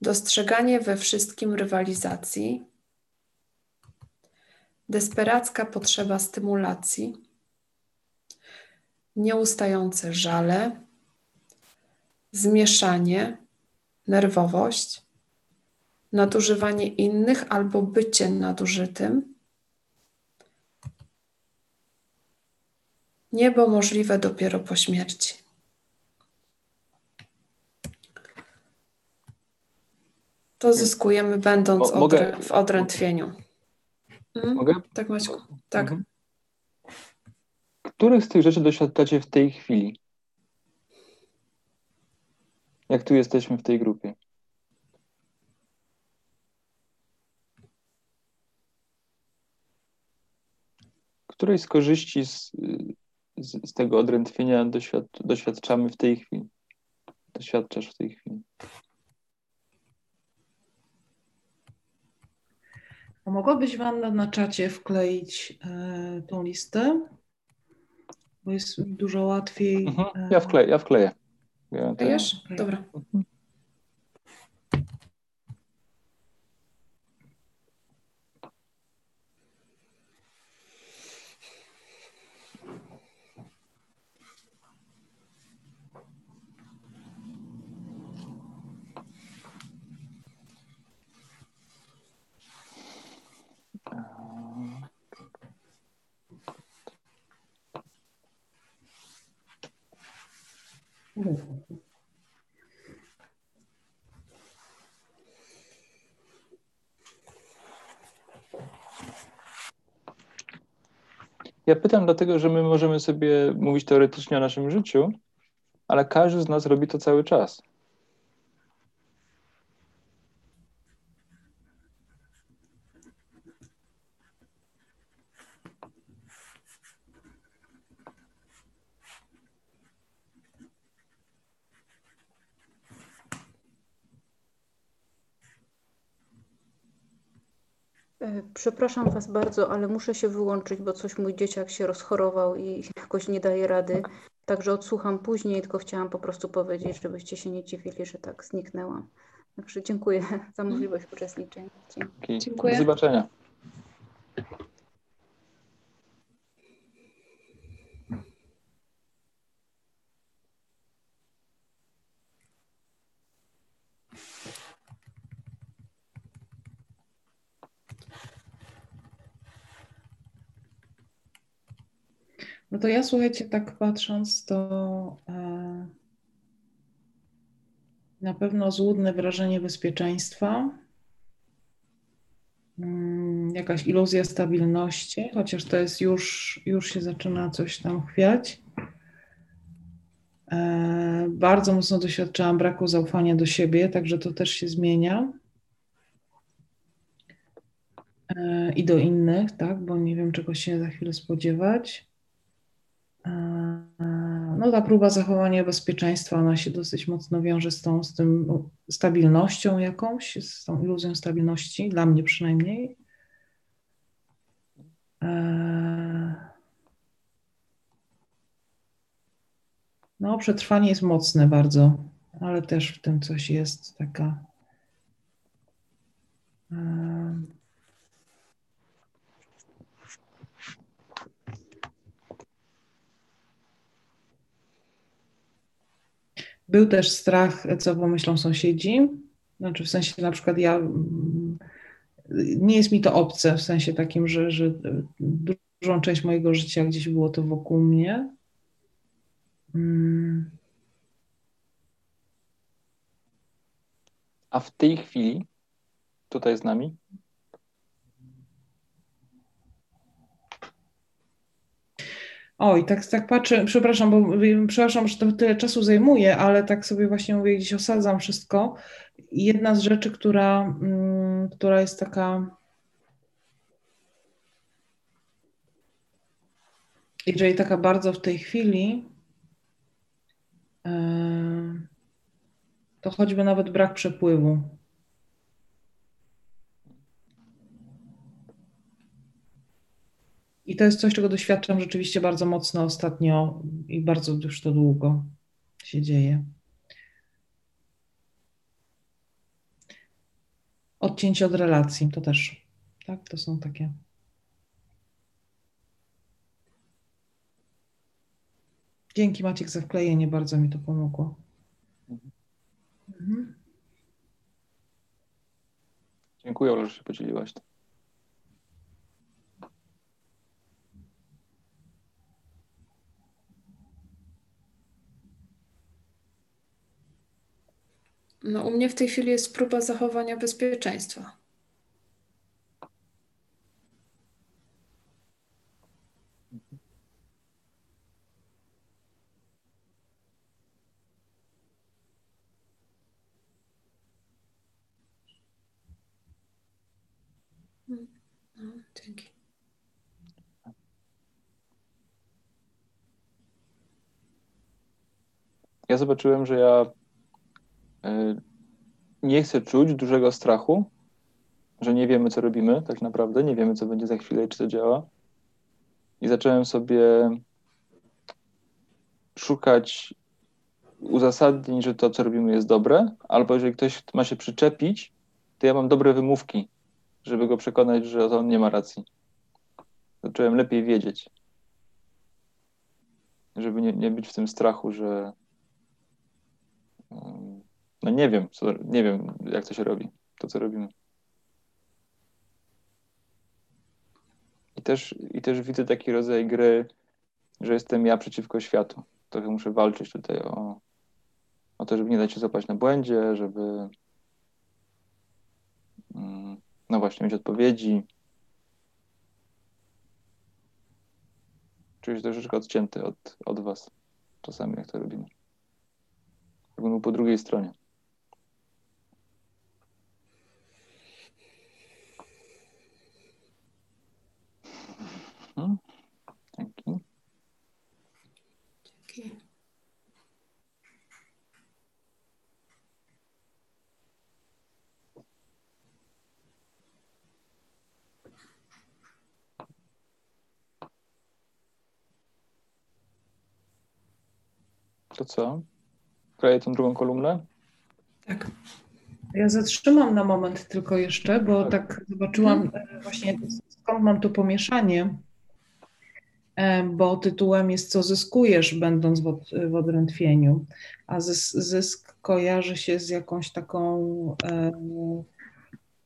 dostrzeganie we wszystkim rywalizacji, desperacka potrzeba stymulacji, nieustające żale, zmieszanie, nerwowość, nadużywanie innych albo bycie nadużytym, niebo możliwe dopiero po śmierci. To zyskujemy będąc Mogę... w odrętwieniu. Mhm. Mogę? Tak, Maćku. Tak. Mhm. Których z tych rzeczy doświadczacie w tej chwili? Jak tu jesteśmy w tej grupie? Której z korzyści z, z, z tego odrętwienia doświad, doświadczamy w tej chwili? Doświadczasz w tej chwili? A mogłabyś Wanda na czacie wkleić e, tą listę? Bo jest dużo łatwiej. Mhm. Ja wkleję, ja wkleję. Ja Klejesz? Dobra. Mhm. Ja pytam dlatego, że my możemy sobie mówić teoretycznie o naszym życiu, ale każdy z nas robi to cały czas. Przepraszam Was bardzo, ale muszę się wyłączyć, bo coś mój dzieciak się rozchorował i jakoś nie daje rady. Także odsłucham później, tylko chciałam po prostu powiedzieć, żebyście się nie dziwili, że tak zniknęłam. Także dziękuję za możliwość uczestniczenia. Dzięki. Dziękuję. Do zobaczenia. No to ja słuchajcie, tak patrząc, to e, na pewno złudne wrażenie bezpieczeństwa, mm, jakaś iluzja stabilności, chociaż to jest już, już się zaczyna coś tam chwiać. E, bardzo mocno doświadczałam braku zaufania do siebie, także to też się zmienia. E, I do innych, tak, bo nie wiem, czego się za chwilę spodziewać. No ta próba zachowania bezpieczeństwa, ona się dosyć mocno wiąże z tą, z tym stabilnością jakąś, z tą iluzją stabilności, dla mnie przynajmniej. No, przetrwanie jest mocne bardzo, ale też w tym coś jest taka. Był też strach, co pomyślą sąsiedzi. Znaczy w sensie na przykład ja, mm, nie jest mi to obce, w sensie takim, że, że dużą część mojego życia gdzieś było to wokół mnie. Mm. A w tej chwili tutaj z nami? Oj, tak, tak patrzę, przepraszam, bo przepraszam, że to tyle czasu zajmuje, ale tak sobie właśnie mówię, gdzieś osadzam wszystko. Jedna z rzeczy, która, mm, która jest taka, jeżeli taka bardzo w tej chwili, e, to choćby nawet brak przepływu. I to jest coś, czego doświadczam rzeczywiście bardzo mocno ostatnio i bardzo już to długo się dzieje. Odcięcie od relacji to też, tak? To są takie. Dzięki Maciek za wklejenie, bardzo mi to pomogło. Mhm. Dziękuję, że się podzieliłaś. No, u mnie w tej chwili jest próba zachowania bezpieczeństwa. No, dzięki. Ja zobaczyłem, że ja nie chcę czuć dużego strachu, że nie wiemy, co robimy tak naprawdę, nie wiemy, co będzie za chwilę, czy to działa. I zacząłem sobie szukać uzasadnień, że to, co robimy, jest dobre, albo jeżeli ktoś ma się przyczepić, to ja mam dobre wymówki, żeby go przekonać, że on nie ma racji. Zacząłem lepiej wiedzieć, żeby nie, nie być w tym strachu, że no nie wiem, co, nie wiem, jak to się robi, to co robimy. I też, I też widzę taki rodzaj gry, że jestem ja przeciwko światu. Trochę muszę walczyć tutaj o, o to, żeby nie dać się złapać na błędzie, żeby mm, no właśnie mieć odpowiedzi. Czuję się troszeczkę odcięty od, od was czasami, jak to robimy. Jakbym był po drugiej stronie. Hmm? Dzięki. Dzięki. To co? Kleję tą drugą kolumnę? Tak. Ja zatrzymam na moment tylko jeszcze, bo tak zobaczyłam e, właśnie skąd mam to pomieszanie, e, bo tytułem jest Co zyskujesz, będąc w, od, w odrętwieniu, a zysk, zysk kojarzy się z jakąś taką, e,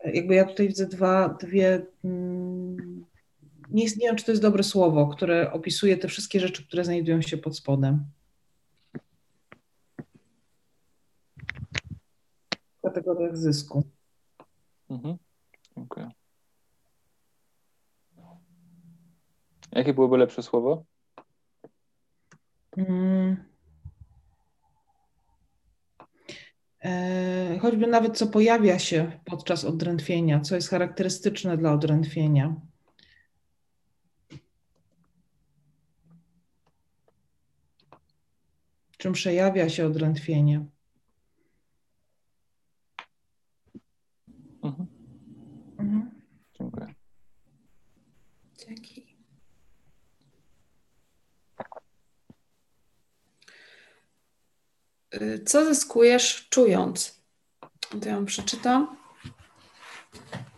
jakby ja tutaj widzę dwa, dwie, mm, nie, nie wiem, czy to jest dobre słowo, które opisuje te wszystkie rzeczy, które znajdują się pod spodem. Kategoriach zysku. Mhm. Dziękuję. Jakie byłoby lepsze słowo? Hmm. E, choćby nawet co pojawia się podczas odrętwienia, co jest charakterystyczne dla odrętwienia. Czym przejawia się odrętwienie? Mhm. Mhm. Dziękuję. Dzięki. Y, Co zyskujesz czując? To ja wam przeczytam.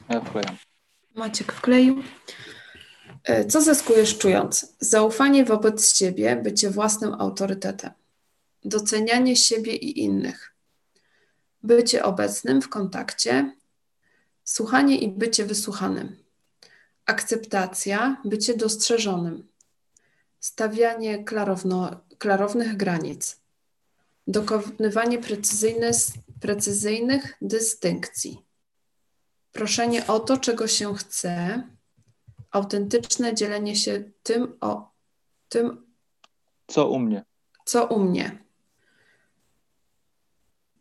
Ja wklejam. Maciek wkleił. Y, Co zyskujesz czując? Zaufanie wobec siebie, bycie własnym autorytetem. Docenianie siebie i innych. Bycie obecnym w kontakcie. Słuchanie i bycie wysłuchanym. Akceptacja, bycie dostrzeżonym. Stawianie klarowno, klarownych granic. Dokonywanie precyzyjnych dystynkcji. Proszenie o to, czego się chce. Autentyczne dzielenie się tym, o, tym Co u mnie? Co u mnie?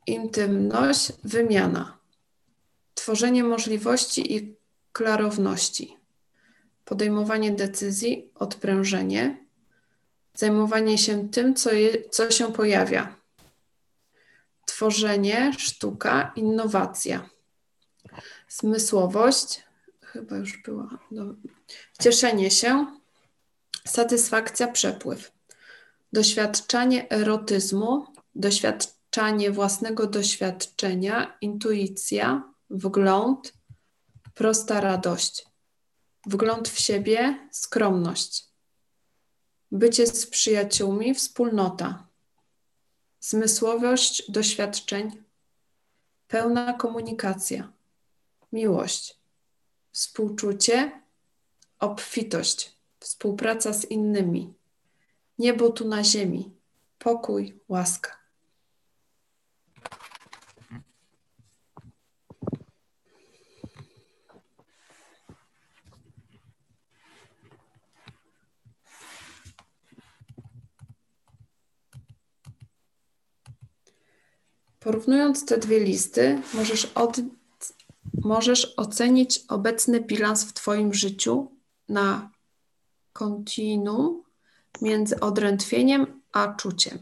Intymność, wymiana. Tworzenie możliwości i klarowności. Podejmowanie decyzji, odprężenie. Zajmowanie się tym, co, je, co się pojawia. Tworzenie, sztuka, innowacja. Zmysłowość, chyba już była. No, cieszenie się, satysfakcja, przepływ. Doświadczanie erotyzmu, doświadczanie własnego doświadczenia, intuicja, wgląd, prosta radość. Wgląd w siebie, skromność. Bycie z przyjaciółmi, wspólnota. Zmysłowość doświadczeń, pełna komunikacja, miłość, współczucie, obfitość, współpraca z innymi, niebo tu na ziemi, pokój, łaska. Porównując te dwie listy, możesz, od, możesz ocenić obecny bilans w Twoim życiu na kontinuum między odrętwieniem a czuciem.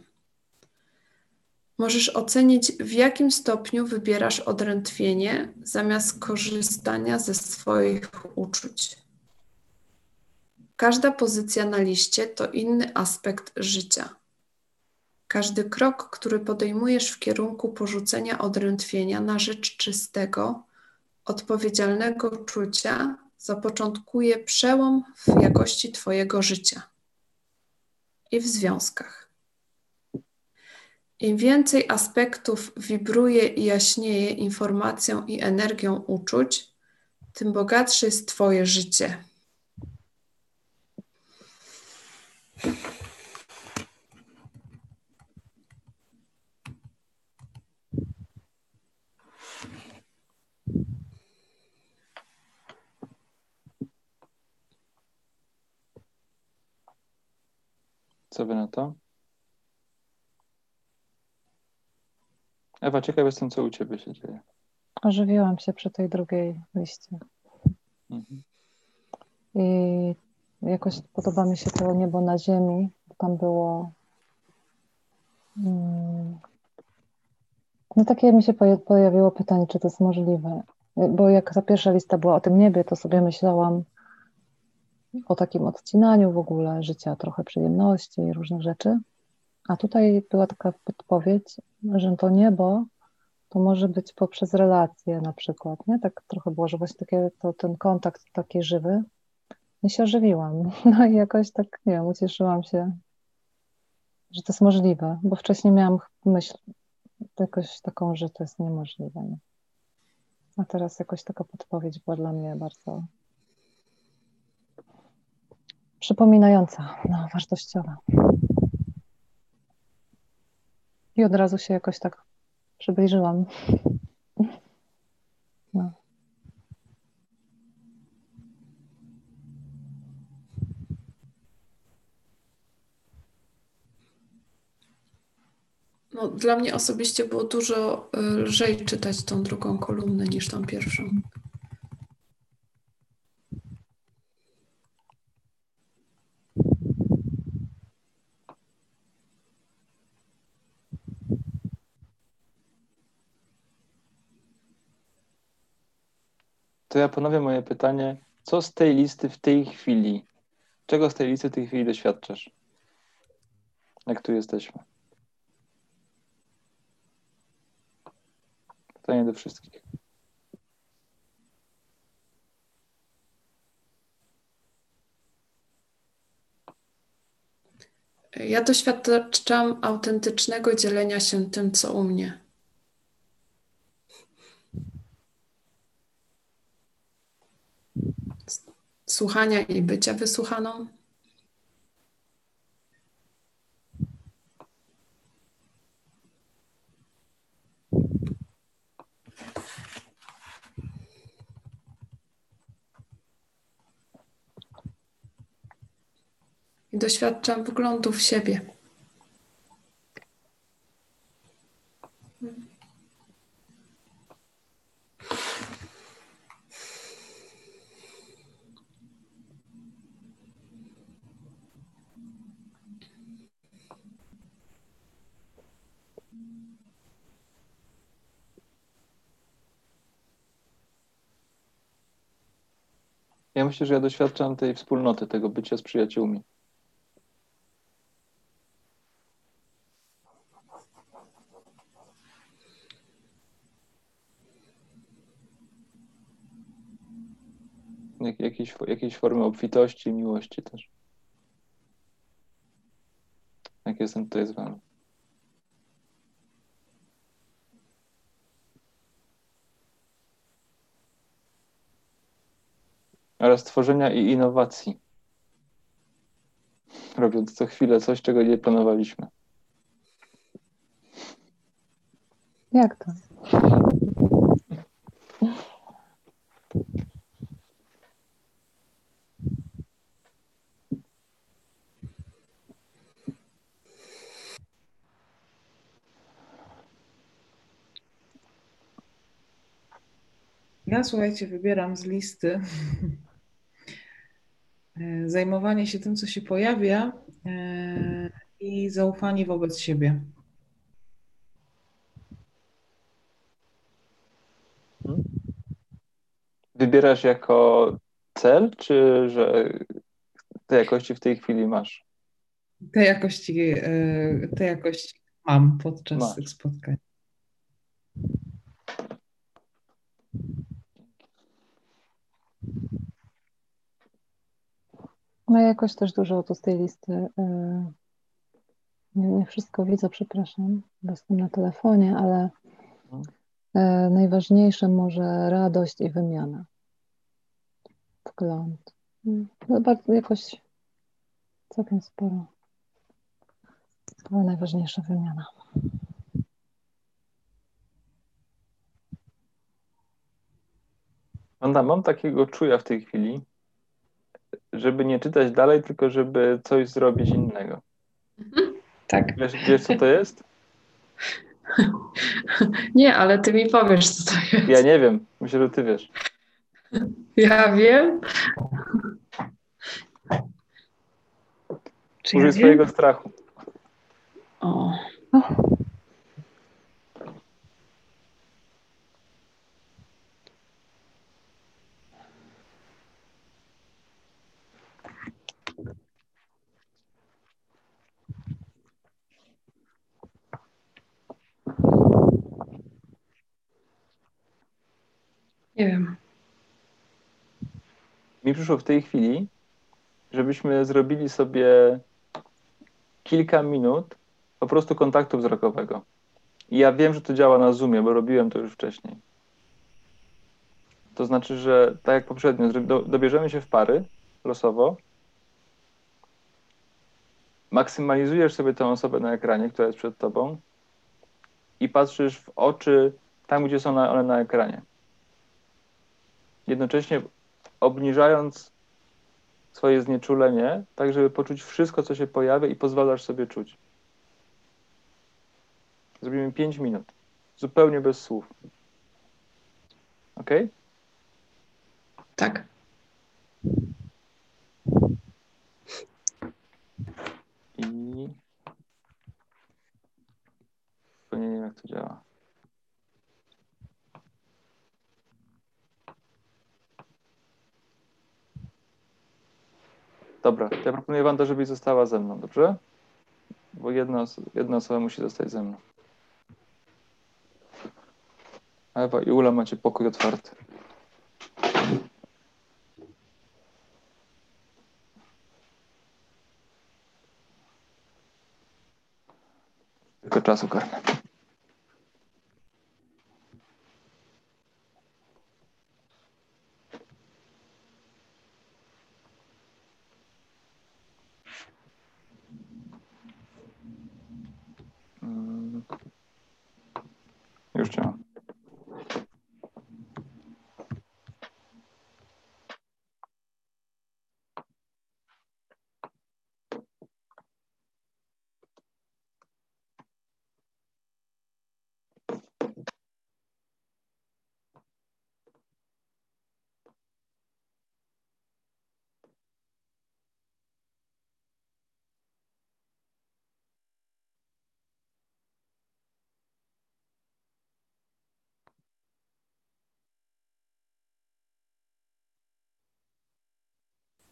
Możesz ocenić, w jakim stopniu wybierasz odrętwienie zamiast korzystania ze swoich uczuć. Każda pozycja na liście to inny aspekt życia. Każdy krok, który podejmujesz w kierunku porzucenia odrętwienia na rzecz czystego, odpowiedzialnego czucia, zapoczątkuje przełom w jakości Twojego życia i w związkach. Im więcej aspektów wibruje i jaśnieje informacją i energią uczuć, tym bogatsze jest Twoje życie. Co wy na to? Ewa, ciekaw jestem, co u ciebie się dzieje. Ożywiłam się przy tej drugiej liście. Mhm. I jakoś podoba mi się to niebo na ziemi. Tam było. Mm, no takie mi się pojawiło pytanie, czy to jest możliwe. Bo jak ta pierwsza lista była o tym niebie, to sobie myślałam, o takim odcinaniu w ogóle życia, trochę przyjemności i różnych rzeczy. A tutaj była taka podpowiedź, że to niebo to może być poprzez relacje na przykład, nie? Tak trochę było, że właśnie takie, to, ten kontakt taki żywy. I się ożywiłam. No i jakoś tak, nie wiem, ucieszyłam się, że to jest możliwe, bo wcześniej miałam myśl jakoś taką, że to jest niemożliwe. Nie? A teraz jakoś taka podpowiedź była dla mnie bardzo przypominająca, no, wartościowa. I od razu się jakoś tak przybliżyłam. No. No, dla mnie osobiście było dużo y, lżej czytać tą drugą kolumnę niż tą pierwszą. To ja ponowię moje pytanie. Co z tej listy w tej chwili? Czego z tej listy w tej chwili doświadczasz? Jak tu jesteśmy? Pytanie do wszystkich. Ja doświadczam autentycznego dzielenia się tym, co u mnie. Słuchania i bycia wysłuchaną. I doświadczam wglądu w siebie. Ja myślę, że ja doświadczam tej wspólnoty, tego bycia z przyjaciółmi. Jak, jakiejś, jakiejś formy obfitości miłości też. Jak jestem tutaj z wami. Oraz tworzenia i innowacji. Robiąc co chwilę coś, czego nie planowaliśmy. Jak to? Ja słuchajcie, wybieram z listy zajmowanie się tym, co się pojawia e, i zaufanie wobec siebie. Wybierasz jako cel, czy że te jakości w tej chwili masz? Te jakości, e, te jakości mam podczas masz. tych spotkań. No ja jakoś też dużo tu z tej listy. E, nie, nie wszystko widzę, przepraszam, bo jestem na telefonie, ale e, najważniejsze może radość i wymiana. Wgląd. No, bardzo jakoś całkiem sporo. Ale najważniejsza wymiana. Wanda, mam takiego czuja w tej chwili, żeby nie czytać dalej, tylko żeby coś zrobić innego. Tak. Wiesz, wiesz co to jest? Nie, ale ty mi powiesz, co to jest. Ja nie wiem. Myślę, że ty wiesz. Ja wiem. Czy Użyj ja swojego wiem? strachu. O. Nie wiem. Mi przyszło w tej chwili, żebyśmy zrobili sobie kilka minut po prostu kontaktu wzrokowego. I ja wiem, że to działa na Zoomie, bo robiłem to już wcześniej. To znaczy, że tak jak poprzednio, dobierzemy się w pary losowo, maksymalizujesz sobie tę osobę na ekranie, która jest przed tobą i patrzysz w oczy tam, gdzie są one na ekranie jednocześnie obniżając swoje znieczulenie, tak żeby poczuć wszystko, co się pojawia i pozwalasz sobie czuć. Zrobimy 5 minut. Zupełnie bez słów. Ok? Tak. I. To nie wiem, jak to działa. Dobra, ja proponuję Wanda, żebyś została ze mną, dobrze? Bo jedna, jedna osoba musi zostać ze mną. Ewa i Ula macie pokój otwarty. Tylko czasu karne. Już cię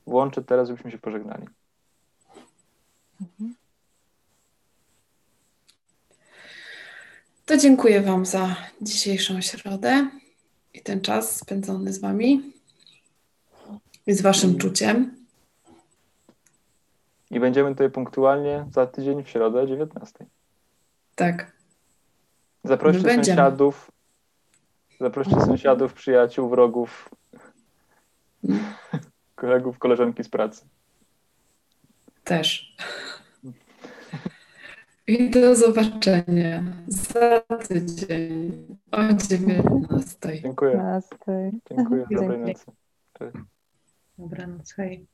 włączę teraz, żebyśmy się pożegnali. To dziękuję Wam za dzisiejszą środę i ten czas spędzony z Wami i z Waszym czuciem. I będziemy tutaj punktualnie za tydzień w środę o 19. Tak. Zaproście My będziemy. sąsiadów, zaproście sąsiadów, przyjaciół, wrogów, kolegów, koleżanki z pracy. Też. I do zobaczenia za tydzień o 19. Dziękuję. Nasty. Dziękuję. Dobrej Dzięki. nocy. Cześć. Dobranoc, hej.